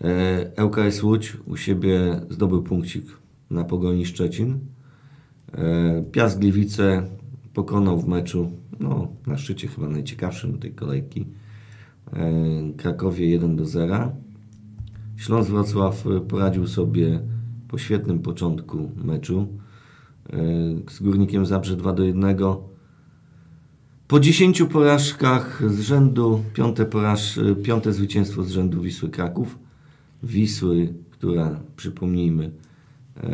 E, ŁKS Łódź u siebie zdobył punkcik na Pogoni Szczecin. E, Piast Gliwice pokonał w meczu, no na szczycie chyba najciekawszym tej kolejki, e, Krakowie 1 do 0. Śląsk Wrocław e, poradził sobie po świetnym początku meczu e, z Górnikiem Zabrze 2 do 1. Po 10 porażkach z rzędu, piąte, poraż, piąte zwycięstwo z rzędu Wisły Kraków. Wisły, która, przypomnijmy, e,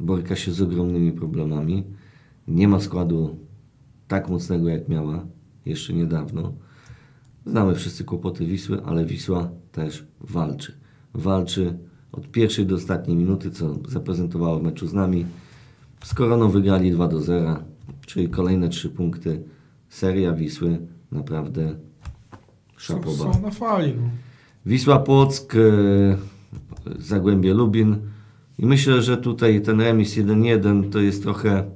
boryka się z ogromnymi problemami. Nie ma składu tak mocnego, jak miała jeszcze niedawno. Znamy wszyscy kłopoty Wisły, ale Wisła też walczy. Walczy od pierwszej do ostatniej minuty, co zaprezentowała w meczu z nami. Z Koroną wygrali 2 do 0, czyli kolejne 3 punkty. Seria Wisły naprawdę szapoba. są na fali. No. Wisła Płock, e, Zagłębie Lubin. I myślę, że tutaj ten remis 1-1 to jest trochę,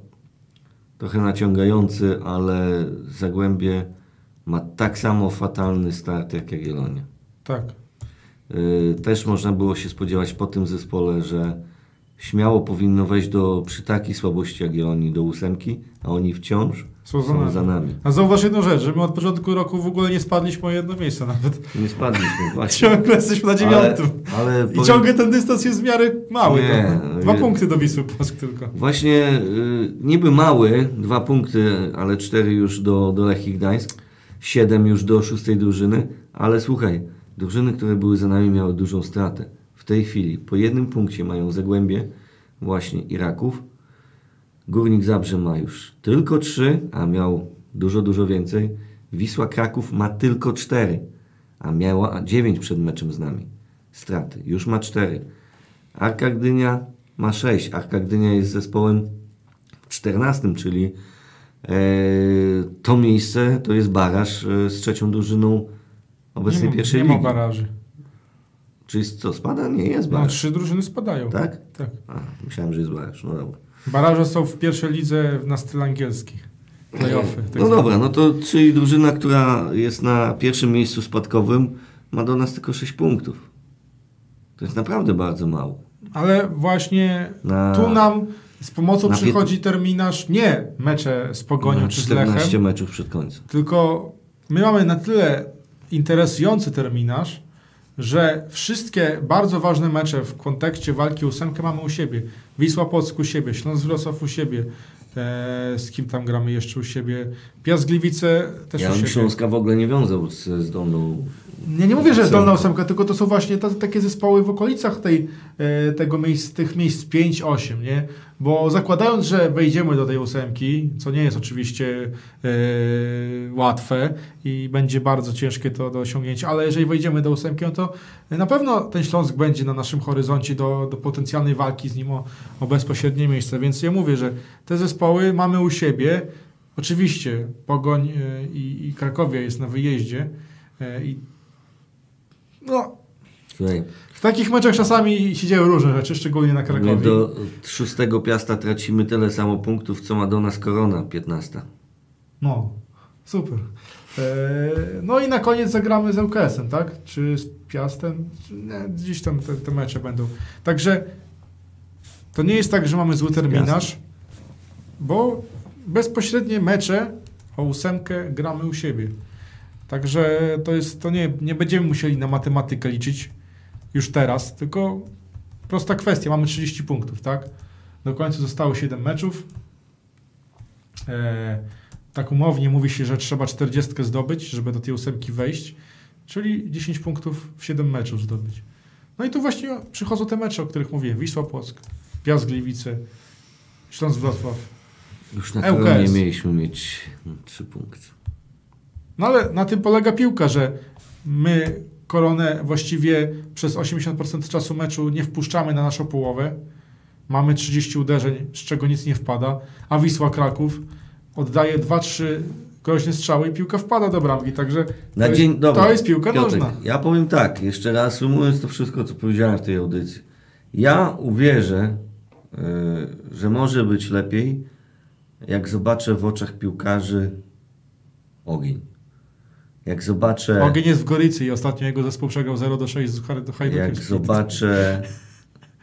trochę naciągający, ale Zagłębie ma tak samo fatalny start jak Jagiellonia. Tak. E, Też można było się spodziewać po tym zespole, że śmiało powinno wejść do, przy takiej słabości jak oni do ósemki, a oni wciąż Są za są nami. za nami. A zauważ jedną rzecz, że my od początku roku w ogóle nie spadliśmy o jedno miejsce nawet. Nie spadliśmy, (laughs) właśnie. Ciągle jesteśmy na Ale, dziewiątym. ale I powiem- ciągle ten dystans jest w miarę mały. Nie. Dwa nie. punkty do Wisły Płock tylko. Właśnie y, niby mały, dwa punkty, ale cztery już do, do Lechii Gdańsk, siedem już do szóstej drużyny, ale słuchaj, drużyny, które były za nami miały dużą stratę. W tej chwili po jednym punkcie mają Zagłębie, właśnie Iraków. Górnik Zabrze ma już tylko trzy, a miał dużo, dużo więcej. Wisła Kraków ma tylko cztery, a miała dziewięć przed meczem z nami. Straty. Już ma cztery. Arka Gdynia ma 6. Arka Gdynia jest zespołem 14, czyli e, to miejsce to jest baraż e, z trzecią drużyną obecnej nie, ma- pierwszej nie ma ligi. baraży. Czyli co, spada? Nie jest No, baraż. trzy drużyny spadają. Tak? tak. A, myślałem, że jest baraż. No dobra. Baraże są w pierwszej lidze na styl angielski. Playoffy. tak No zwane. dobra, no to czyli drużyna, która jest na pierwszym miejscu spadkowym ma do nas tylko 6 punktów. To jest naprawdę bardzo mało. Ale właśnie Na, tu nam z pomocą na przychodzi terminarz nie mecze z Pogonią na czy z 14 Lechem, meczów przed końcem. tylko my mamy na tyle interesujący terminarz, że wszystkie bardzo ważne mecze w kontekście walki ósemkę mamy u siebie. Wisła Płock u siebie, Śląsk Wrocław u siebie, z kim tam gramy jeszcze u siebie, Piast Gliwice też Ja u siebie. Śląska w ogóle nie wiązał z, z Dolną. Nie, nie mówię, że jest dolna ósemka, tylko to są właśnie ta, takie zespoły w okolicach tej, e, tego miejsc, tych miejsc 5-8, nie? Bo zakładając, że wejdziemy do tej ósemki, co nie jest oczywiście e, łatwe i będzie bardzo ciężkie to do osiągnięcia, ale jeżeli wejdziemy do ósemki, no to na pewno ten Śląsk będzie na naszym horyzoncie do, do potencjalnej walki z nim o, o bezpośrednie miejsce. Więc ja mówię, że te zespoły mamy u siebie. Oczywiście Pogoń e, i, i Krakowia jest na wyjeździe i no, Słuchaj, w takich meczach czasami się dzieją różne rzeczy, szczególnie na my Krakowie. do szóstego piasta tracimy tyle samo punktów, co ma do nas Korona 15. No, super. E, no i na koniec zagramy z ŁKS-em, tak? Czy z Piastem? Nie, gdzieś tam te, te mecze będą. Także to nie jest tak, że mamy zły terminarz, bo bezpośrednie mecze o ósemkę gramy u siebie. Także to jest, to nie, nie będziemy musieli na matematykę liczyć już teraz, tylko prosta kwestia, mamy 30 punktów, tak? Do końca zostało 7 meczów. E, tak umownie mówi się, że trzeba 40 zdobyć, żeby do tej ósemki wejść, czyli 10 punktów w 7 meczów zdobyć. No i tu właśnie przychodzą te mecze, o których mówiłem. Wisła Płock, Piast Gliwice, Śląsk Wrocław. Już na ŁKS. Koronie mieliśmy mieć 3 punkty. No ale na tym polega piłka, że my koronę właściwie przez 80% czasu meczu nie wpuszczamy na naszą połowę. Mamy 30 uderzeń, z czego nic nie wpada, a Wisła Kraków oddaje 2-3 groźne strzały i piłka wpada do bramki, także Na to, dzień, jest, dobra, to jest piłka Piotrek, nożna. Ja powiem tak, jeszcze raz ujmując to wszystko, co powiedziałem w tej audycji. Ja uwierzę, y, że może być lepiej, jak zobaczę w oczach piłkarzy ogień. Jak zobaczę, Ogień jest w Goricy i ostatnio jego zespół przegrał 0 do 6 z Har- do Hajduk jak zobaczę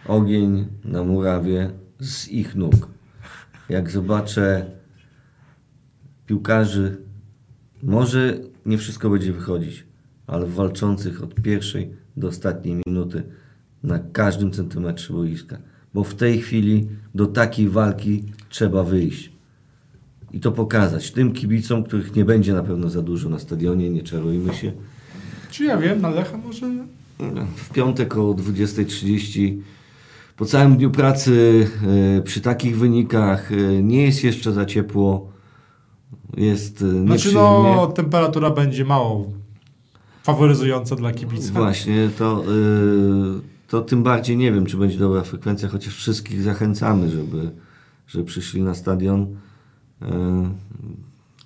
ogień na murawie z ich nóg. Jak zobaczę piłkarzy, może nie wszystko będzie wychodzić, ale walczących od pierwszej do ostatniej minuty na każdym centymetrze boiska. Bo w tej chwili do takiej walki trzeba wyjść. I to pokazać tym kibicom, których nie będzie na pewno za dużo na stadionie, nie czarujmy się. Czy ja wiem, na Lecha może... W piątek o 20.30 po całym dniu pracy e, przy takich wynikach e, nie jest jeszcze za ciepło. Jest e, Znaczy no, temperatura będzie mało faworyzująca dla kibica. Właśnie, to, to tym bardziej nie wiem, czy będzie dobra frekwencja, chociaż wszystkich zachęcamy, żeby, żeby przyszli na stadion. E,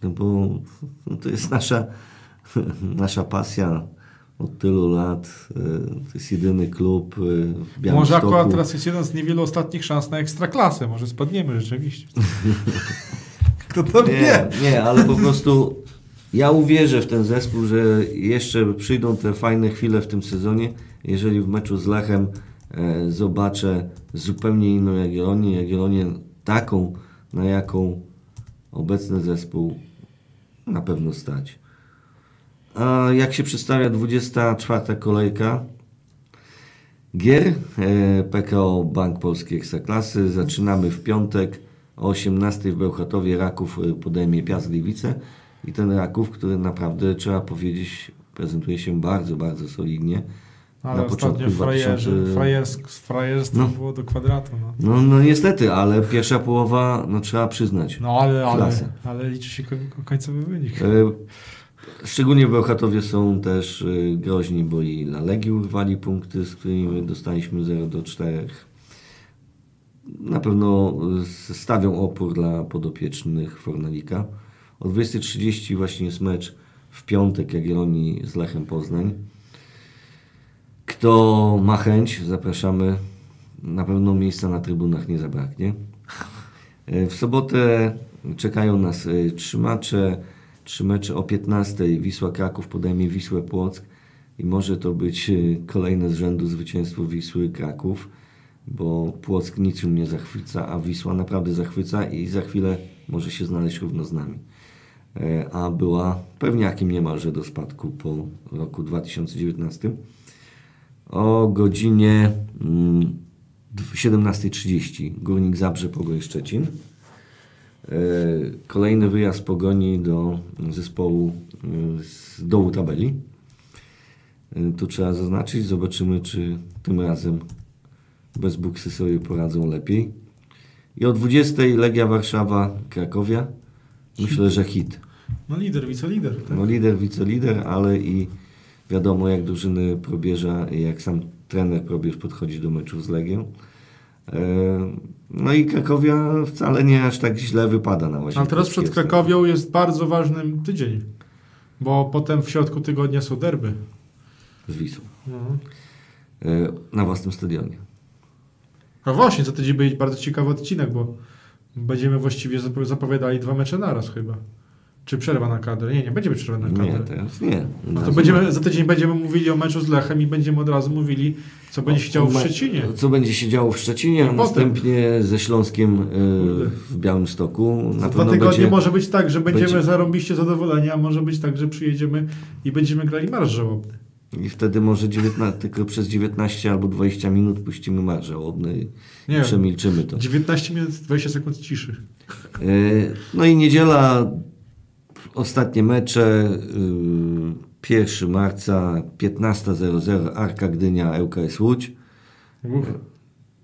No bo to jest nasza, (laughs) nasza pasja od tylu lat. E, To jest jedyny klub e, w Może Białymstoku. akurat teraz jest jeden z niewielu ostatnich szans na ekstraklasę. Może spadniemy rzeczywiście. (laughs) Kto to Nie, wie? nie, ale po prostu ja uwierzę w ten zespół, że jeszcze przyjdą te fajne chwile w tym sezonie, jeżeli w meczu z Lechem e, zobaczę zupełnie inną Jagiellonię, Jagiellonię taką, na jaką obecny zespół na pewno stać. A jak się przedstawia 24 kolejka gier e, PKO Bank Polski Ekstraklasy. Zaczynamy w piątek o 18 w Bełchatowie. Raków e, podejmie Piast Gliwice i ten Raków, który naprawdę trzeba powiedzieć prezentuje się bardzo, bardzo solidnie. Ale ostatnio frajerzy, 2000 frajersk, frajerstwo No. było do kwadratu. No, No, no niestety, ale pierwsza połowa, no trzeba przyznać. no ale, ale, ale liczy się ko- końcowy wynik. E, Szczególnie Bełchatowie są też e, groźni, bo i na Legii urwali punkty, z którymi dostaliśmy 0 do 4. Na pewno e, stawią opór dla podopiecznych Fornalika. O 20.30 właśnie jest mecz w piątek Jagiellonii z Lechem Poznań. Kto ma chęć, zapraszamy. Na pewno miejsca na trybunach nie zabraknie. E, W sobotę czekają nas e, trzy mecze. Trzy mecze o 15. Wisła Kraków podejmie Wisłę Płock i może to być e, kolejne z rzędu zwycięstwo Wisły Kraków, bo Płock niczym nie zachwyca, a Wisła naprawdę zachwyca i za chwilę może się znaleźć równo z nami. A była pewniakiem niemalże do spadku po roku 2019 o godzinie mm, 17.30 Górnik Zabrze Pogoń Szczecin. E, Kolejny wyjazd Pogoni do zespołu e, z dołu tabeli. E, Tu trzeba zaznaczyć, zobaczymy czy tym razem bez buksy sobie poradzą lepiej. I o 20.00 Legia Warszawa Krakowia. Myślę, że hit. No lider, wicelider. Tak? No lider, wicelider, ale i wiadomo jak drużyny probierza, jak sam trener probierz podchodzi do meczów z Legią. E, No i Krakowia wcale nie aż tak źle wypada na właśnie. Ale teraz przed Krakowią jest bardzo ważny tydzień, bo potem w środku tygodnia są derby. Z Wisłą. No. E, Na własnym stadionie. A właśnie, za tydzień będzie bardzo ciekawy odcinek, bo będziemy właściwie zap- zapowiadali dwa mecze naraz chyba. Czy przerwa na kadrę? Nie, nie będzie przerwa na kadrę. Nie, teraz nie. No to będziemy, za tydzień będziemy mówili o meczu z Lechem i będziemy od razu mówili, co będzie się działo w Szczecinie. Co będzie się działo w Szczecinie, a następnie ze Śląskiem Kurde. w Białymstoku. Na Za dwa tygodnie będzie, może być tak, że będziemy będzie- zarąbiście zadowoleni, a może być tak, że przyjedziemy i będziemy grali marsz żałobny. I wtedy może 19, (laughs) tylko przez 19 albo 20 minut puścimy marsz żałobny i Nie przemilczymy to. 19 minut, 20 sekund ciszy. E, No i niedziela, ostatnie mecze. y, 1 marca, 15.00 Arka Gdynia, ŁKS Łódź. Uff.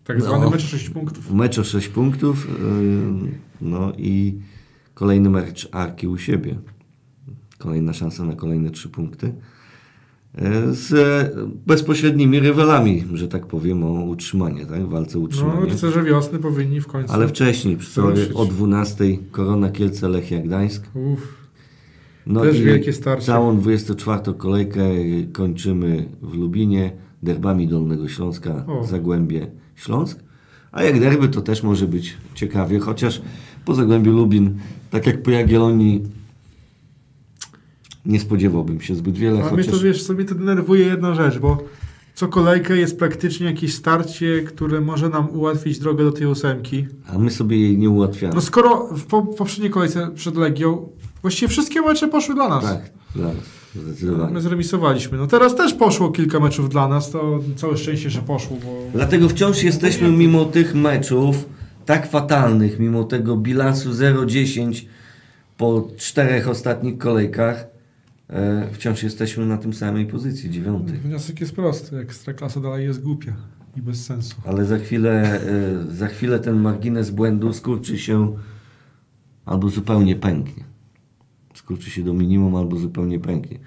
Tak zwany No. mecz o 6 punktów. Mecz o 6 punktów. y, No i kolejny mecz Arki u siebie. Kolejna szansa na kolejne 3 punkty. E, Z bezpośrednimi rywalami, że tak powiem, o utrzymanie, tak? W walce o No, rycerze wiosny powinni w końcu. Ale wcześniej, Ruszyć. o 12 Korona Kielce Lechia Gdańsk. Uff. No Też wielkie starcie. Całą 24 kolejkę kończymy w Lubinie, derbami Dolnego Śląska, O. Zagłębie Śląsk. A jak derby to też może być ciekawie, chociaż po Zagłębiu Lubin, tak jak po Jagiellonii, nie spodziewałbym się zbyt wiele, A mnie chociaż to wiesz, sobie to denerwuje jedna rzecz, bo co kolejkę jest praktycznie jakieś starcie, które może nam ułatwić drogę do tej ósemki. a my sobie jej nie ułatwiamy. No skoro w po, poprzedniej kolejce przed Legią właściwie wszystkie mecze poszły dla nas. tak, dla nas, zdecydowanie. My zremisowaliśmy. No teraz też poszło kilka meczów dla nas, to całe szczęście, że poszło, bo... Dlatego wciąż jesteśmy mimo tych meczów tak fatalnych, mimo tego bilansu 0-10 po czterech ostatnich kolejkach, e, wciąż jesteśmy na tym samej pozycji, dziewiątej. Wniosek jest prosty, Ekstraklasa dalej jest głupia i bez sensu. Ale za chwilę, e, za chwilę ten margines błędu skurczy się albo zupełnie pęknie. Skurczy się do minimum albo zupełnie pęknie.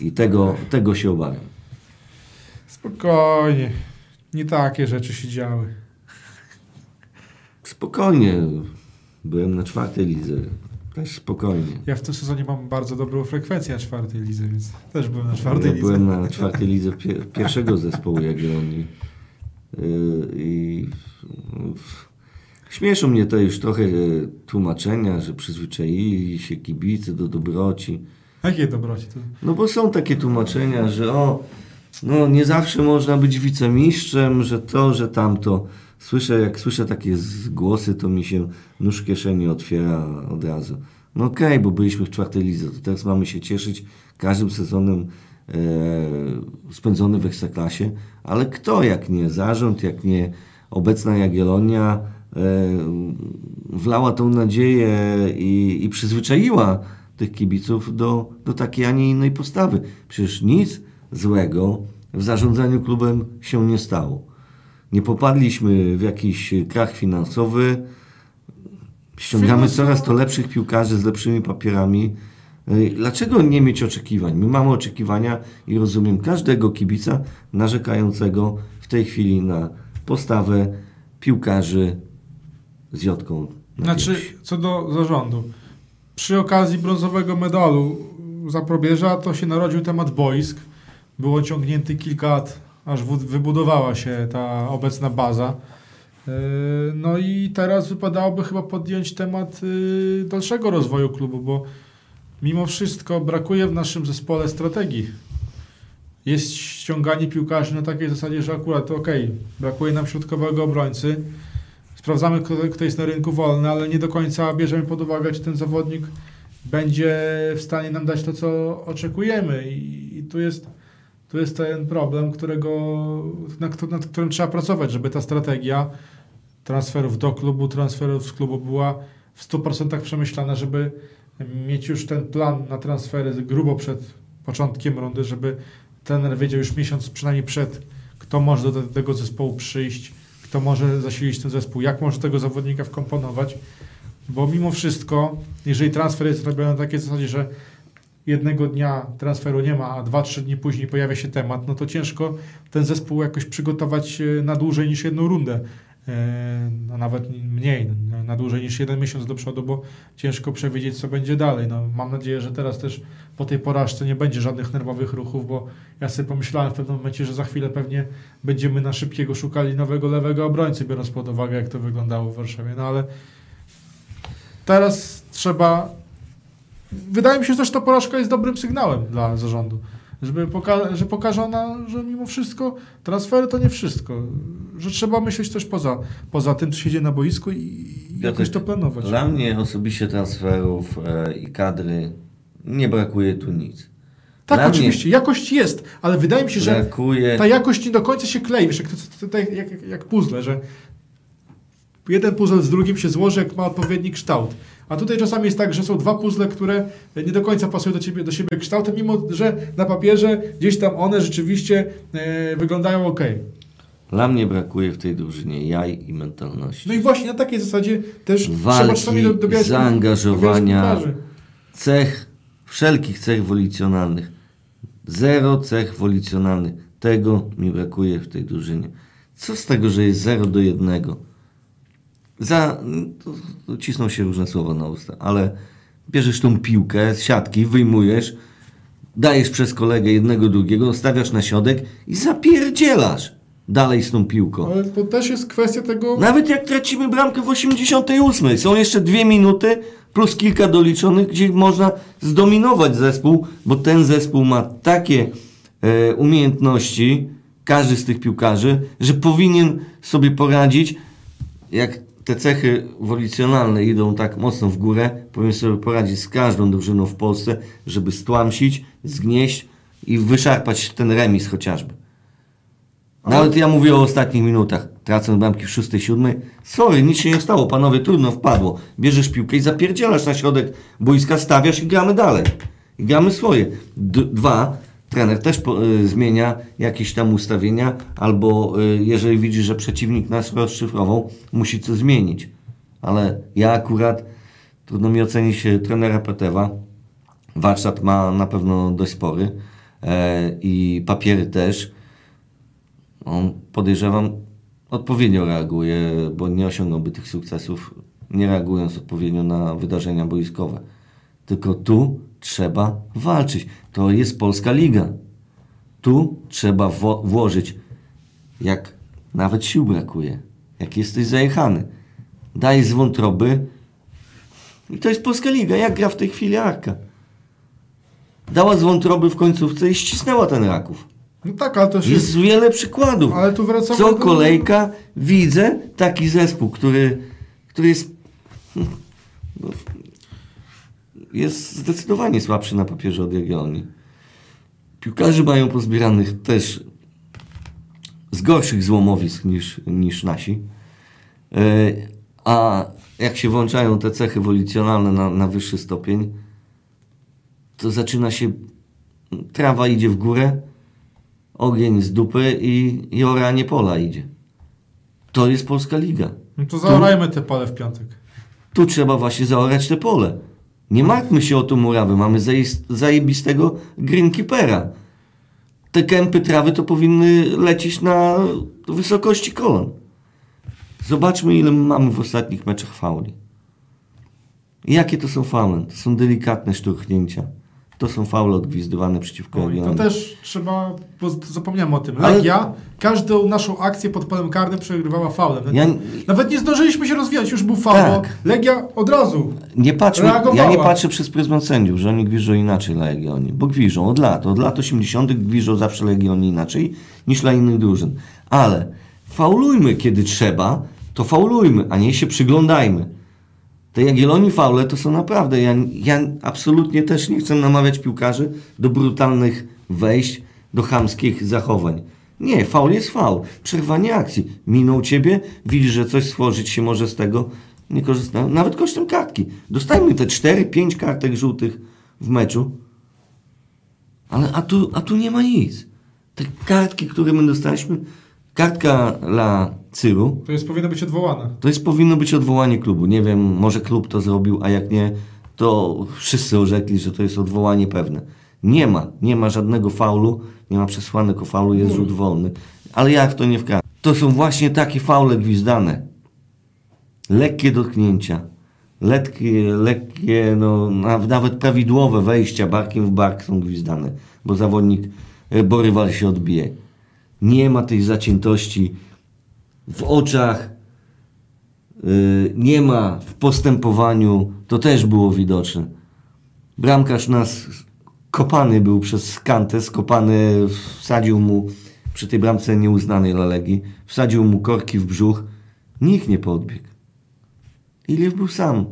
I tego, tego się obawiam. Spokojnie. Nie takie rzeczy się działy. Spokojnie. Byłem na czwartej lidze. Też spokojnie. Ja w tym sezonie mam bardzo dobrą frekwencję na czwartej lidze, więc też byłem na czwartej Ja lidze. byłem na czwartej lidze pie- pierwszego zespołu Jagiellonii. Yy, I w- śmieszą mnie to już trochę e, tłumaczenia, że przyzwyczaili się kibice do dobroci. Jakie dobroci to? No bo są takie tłumaczenia, że o, no nie zawsze można być wicemistrzem, że to, że tamto. Słyszę, jak słyszę takie głosy, to mi się nóż w kieszeni otwiera od razu. No okej, bo byliśmy w czwartej lidze, to teraz mamy się cieszyć każdym sezonem e, spędzony w Ekstraklasie, ale kto jak nie zarząd, jak nie obecna Jagiellonia wlała tą nadzieję i, i przyzwyczaiła tych kibiców do, do takiej, a nie innej postawy. Przecież nic złego w zarządzaniu klubem się nie stało. Nie popadliśmy w jakiś krach finansowy. Ściągamy coraz to lepszych piłkarzy z lepszymi papierami. Ej, Dlaczego nie mieć oczekiwań? My mamy oczekiwania i rozumiem każdego kibica narzekającego w tej chwili na postawę piłkarzy z Jotką. na Znaczy, co do zarządu. Przy okazji brązowego medalu za probierza to się narodził temat boisk. Było ciągnięty kilka lat, aż wybudowała się ta obecna baza. Yy, No i teraz wypadałoby chyba podjąć temat yy, dalszego rozwoju klubu, bo mimo wszystko brakuje w naszym zespole strategii. Jest ściąganie piłkarzy na takiej zasadzie, że akurat okej, brakuje nam środkowego obrońcy, sprawdzamy, kto, jest na rynku wolny, ale nie do końca bierzemy pod uwagę, czy ten zawodnik będzie w stanie nam dać to, co oczekujemy. I, i tu, jest, tu jest ten problem, którego, nad, nad którym trzeba pracować, żeby ta strategia transferów do klubu, transferów z klubu była w 100% przemyślana, żeby mieć już ten plan na transfery grubo przed początkiem rundy, żeby trener wiedział już miesiąc przynajmniej przed, kto może do tego zespołu przyjść, kto może zasilić ten zespół, jak może tego zawodnika wkomponować, bo mimo wszystko, jeżeli transfer jest robiony na takiej zasadzie, że jednego dnia transferu nie ma, a dwa, trzy dni później pojawia się temat, no to ciężko ten zespół jakoś przygotować e, na dłużej niż jedną rundę. E, No nawet mniej, na dłużej niż jeden miesiąc do przodu, bo ciężko przewidzieć, co będzie dalej. No, mam nadzieję, że teraz też po tej porażce nie będzie żadnych nerwowych ruchów, bo ja sobie pomyślałem w pewnym momencie, że za chwilę pewnie będziemy na szybkiego szukali nowego lewego obrońcy, biorąc pod uwagę, jak to wyglądało w Warszawie. No ale teraz trzeba. Wydaje mi się, że też ta porażka jest dobrym sygnałem dla zarządu. Żeby poka- że pokaże ona, że mimo wszystko transfery to nie wszystko. Że trzeba myśleć też poza, poza tym, co się dzieje na boisku i, i jakoś to planować. Dla mnie osobiście transferów e, i kadry nie brakuje tu nic. Tak, dla oczywiście, jakość jest, ale wydaje mi się, że Brakuje ta jakość nie do końca się klei, wiesz, jak, jak, jak, jak puzzle, że jeden puzzle z drugim się złoży, jak ma odpowiedni kształt. A tutaj czasami jest tak, że są dwa puzzle, które nie do końca pasują do, ciebie, do siebie kształtem, mimo że na papierze gdzieś tam one rzeczywiście e, wyglądają ok. Dla mnie brakuje w tej drużynie jaj i mentalności. No i właśnie na takiej zasadzie też trzeba Walki, czasami do- dobierać zaangażowania. Cech, wszelkich cech wolicjonalnych. Zero cech wolicjonalnych. Tego mi brakuje w tej drużynie. Co z tego, że jest 0 do 1? Za, to cisną się różne słowa na usta, ale bierzesz tą piłkę z siatki, wyjmujesz, dajesz przez kolegę jednego, drugiego, stawiasz na środek i zapierdzielasz dalej z tą piłką. Ale to też jest kwestia tego... Nawet jak tracimy bramkę w 88, są jeszcze dwie minuty plus kilka doliczonych, gdzie można zdominować zespół, bo ten zespół ma takie e, umiejętności, każdy z tych piłkarzy, że powinien sobie poradzić, jak te cechy wolicjonalne idą tak mocno w górę, powinien sobie poradzić z każdą drużyną w Polsce, żeby stłamsić, zgnieść i wyszarpać ten remis chociażby. Nawet ja mówię o ostatnich minutach. Tracę bramki w szóstej, siódmej. Sorry, nic się nie stało, panowie, trudno wpadło. Bierzesz piłkę i zapierdzielasz na środek boiska, stawiasz i gramy dalej. I gramy swoje. D- dwa, trener też po, y, zmienia jakieś tam ustawienia, albo y, jeżeli widzi, że przeciwnik nas rozszyfrował, musi coś zmienić. Ale ja akurat, trudno mi ocenić y, trenera Petewa. Warsztat ma na pewno dość spory e, i papiery też. On podejrzewam odpowiednio reaguje, bo nie osiągnąłby tych sukcesów, nie reagując odpowiednio na wydarzenia boiskowe. Tylko tu trzeba walczyć. To jest polska liga. Tu trzeba włożyć, jak nawet sił brakuje, jak jesteś zajechany. Daj z wątroby i to jest polska liga. Jak gra w tej chwili Arka? Dała z wątroby w końcówce i ścisnęła ten Raków. No tak, ale to już Jest wiele przykładów. Ale tu wracamy Co do- kolejka widzę taki zespół, który, który jest, no, jest zdecydowanie słabszy na papierze od Jagiellonii. Piłkarzy mają pozbieranych też z gorszych złomowisk niż, niż nasi. E, A jak się włączają te cechy wolicjonalne na, na wyższy stopień, to zaczyna się, trawa idzie w górę, ogień z dupy i, i oranie pola idzie. To jest Polska Liga. No to zaorajmy te pole w piątek. Tu trzeba właśnie zaorać te pole. Nie martwmy się o tą murawę, mamy zajebistego greenkeepera. Te kępy trawy to powinny lecieć na wysokości kolan. Zobaczmy, ile mamy w ostatnich meczach fauli. Jakie to są faule? To są delikatne szturchnięcia. To są faule odgwizdywane przeciwko No i to też trzeba, bo zapomniałem o tym. Ale- Legia każdą naszą akcję pod polem karnym przegrywała faulem. Ja- Nawet nie zdążyliśmy się rozwijać, już był faul. Tak. Legia od razu. Nie patrzmy, Reagowała. ja nie patrzę przez pryzmat sędziów, że oni gwiżdżą inaczej dla Legionii, bo gwiżdżą od lat. Od lat 80. gwiżdżą zawsze Legionii inaczej niż dla innych drużyn. Ale faulujmy kiedy trzeba, to faulujmy, a nie się przyglądajmy. Te Jagiellonii faule to są naprawdę, ja, ja absolutnie też nie chcę namawiać piłkarzy do brutalnych wejść, do chamskich zachowań. Nie, faul jest faul. Przerwanie akcji. Minął ciebie, widzisz, że coś stworzyć się może z tego. Nie korzystam. Nawet kosztem kartki. Dostajmy te 4-5 kartek żółtych w meczu. Ale a tu, a tu nie ma nic. Te kartki, które my dostaliśmy, kartka dla Cyru, To jest powinno być odwołane. to jest powinno być odwołanie klubu. Nie wiem, może klub to zrobił, a jak nie, to wszyscy orzekli, że to jest odwołanie pewne. Nie ma, nie ma żadnego faulu, nie ma przesłanek o faulu, jest rzut wolny. Ale jak w to nie wkradł? To są właśnie takie faule gwizdane. Lekkie dotknięcia, lekkie, lekkie no, naw- nawet prawidłowe wejścia barkiem w bark są gwizdane, bo zawodnik, e, bo rywal się odbije. Nie ma tej zaciętości w oczach, y, nie ma w postępowaniu, to też było widoczne. Bramkarz nas kopany był przez Kantę, skopany, wsadził mu przy tej bramce nieuznanej dla Legii, wsadził mu korki w brzuch. Nikt nie podbiegł. Iliew był sam.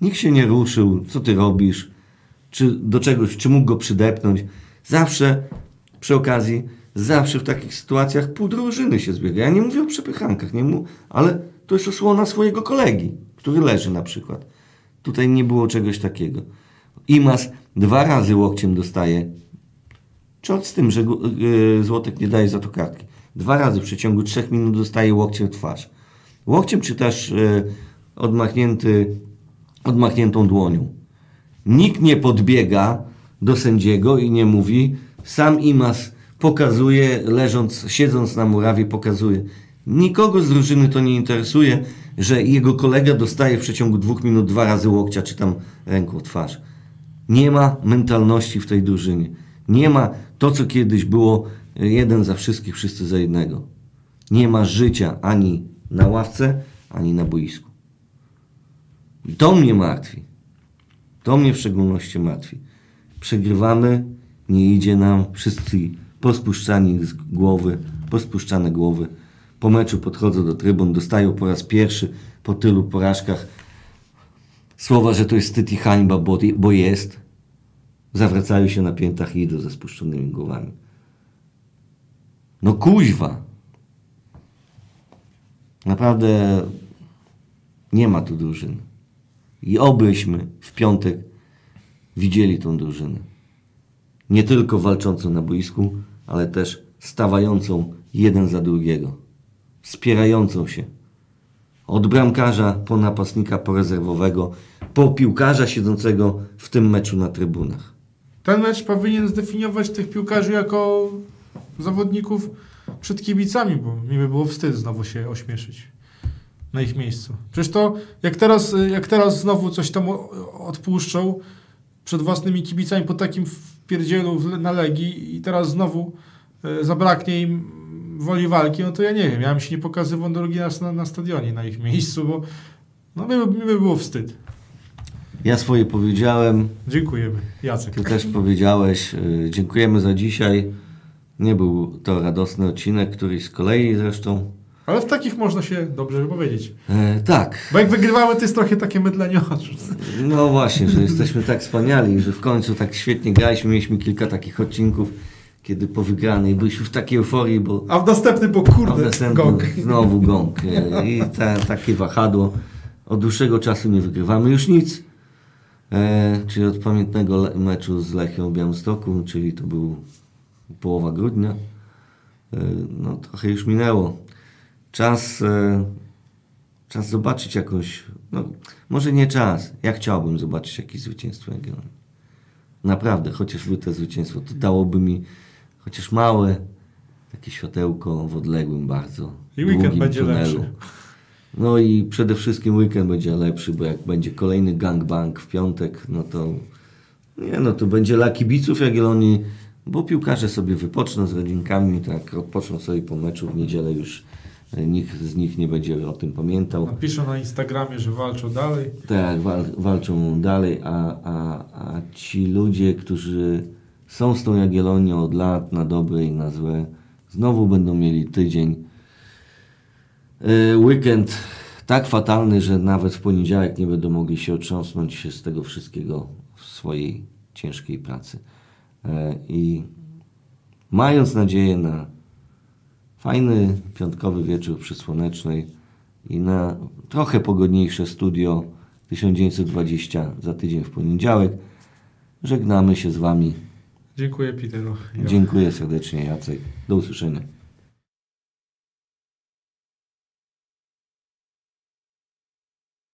Nikt się nie ruszył. Co ty robisz? Czy do czegoś, czy mógł go przydepnąć? Zawsze przy okazji, zawsze w takich sytuacjach pół drużyny się zbiega. Ja nie mówię o przepychankach, nie mu, ale to jest osłona swojego kolegi, który leży na przykład. Tutaj nie było czegoś takiego. Imas dwa razy łokciem dostaje. Czort z tym, że yy, Złotek nie daje za to kartki. Dwa razy w przeciągu trzech minut dostaje łokciem w twarz. Łokciem czy też yy, odmachnięty, odmachniętą dłonią. Nikt nie podbiega do sędziego i nie mówi. Sam Imas pokazuje, leżąc, siedząc na murawie, pokazuje. Nikogo z drużyny to nie interesuje, że jego kolega dostaje w przeciągu dwóch minut dwa razy łokcia, czy tam ręką twarz. Nie ma mentalności w tej drużynie. Nie ma to, co kiedyś było jeden za wszystkich, wszyscy za jednego. Nie ma życia ani na ławce, ani na boisku. I to mnie martwi. To mnie w szczególności martwi. Przegrywamy, nie idzie nam, wszyscy pospuszczani z głowy, pospuszczane głowy. Po meczu podchodzą do trybun, dostają po raz pierwszy po tylu porażkach słowa, że to jest wstyd i hańba, bo, bo jest. Zawracają się na piętach i idą ze spuszczonymi głowami. No kuźwa. Naprawdę nie ma tu drużyny. I obyśmy w piątek widzieli tą drużynę. Nie tylko walczącą na boisku, ale też stawającą jeden za drugiego. Wspierającą się. Od bramkarza po napastnika, po rezerwowego, po piłkarza siedzącego w tym meczu na trybunach. Ten mecz powinien zdefiniować tych piłkarzy jako zawodników przed kibicami, bo mi by było wstyd znowu się ośmieszyć na ich miejscu. Przecież to, jak teraz, jak teraz znowu coś tam odpuszczą przed własnymi kibicami po takim wpierdzielu w- na Legii i teraz znowu e, zabraknie im woli walki, no to ja nie wiem, ja bym się nie pokazywał drugi raz na, na stadionie na ich (laughs) miejscu, bo no mi, by- mi by było wstyd. Ja swoje powiedziałem, Dziękujemy. Jacek. ty też powiedziałeś. Yy, Dziękujemy za dzisiaj. Nie był to radosny odcinek, któryś z kolei zresztą. Ale w takich można się dobrze wypowiedzieć. E, tak, Bo jak wygrywamy, to jest trochę takie mydlenie oczu. no właśnie, że jesteśmy tak wspaniali, że w końcu tak świetnie graliśmy. Mieliśmy kilka takich odcinków, kiedy po wygranej byliśmy w takiej euforii, bo A w następnym, bo kurde, następny gong. znowu gong. E, I ta, takie wahadło. Od dłuższego czasu nie wygrywamy już nic. E, czyli od pamiętnego meczu z Lechią Białymstoku, czyli to był połowa grudnia. E, no trochę już minęło. Czas, e, czas zobaczyć jakąś, no może nie czas. Ja chciałbym zobaczyć jakieś zwycięstwo Jagiellonii. Naprawdę, chociaż te zwycięstwo, to dałoby mi chociaż małe takie światełko w odległym bardzo. I weekend będzie tunelu. lepszy. No i przede wszystkim weekend będzie lepszy, bo jak będzie kolejny gangbang w piątek, no to nie no, to będzie dla kibiców Jagiellonii, bo piłkarze sobie wypoczną z rodzinkami, tak, odpoczną sobie po meczu w niedzielę już nikt z nich nie będzie o tym pamiętał. Napiszą na Instagramie, że walczą dalej. Tak, wal, walczą dalej, a, a, a ci ludzie, którzy są z tą Jagiellonią od lat, na dobre i na złe, znowu będą mieli tydzień. Yy, weekend tak fatalny, że nawet w poniedziałek nie będą mogli się otrząsnąć się z tego wszystkiego w swojej ciężkiej pracy. Yy, I mając nadzieję na fajny piątkowy wieczór przy Słonecznej i na trochę pogodniejsze studio 1920 za tydzień w poniedziałek, żegnamy się z Wami. Dziękuję, Peteru. Dziękuję serdecznie, Jacek. Do usłyszenia.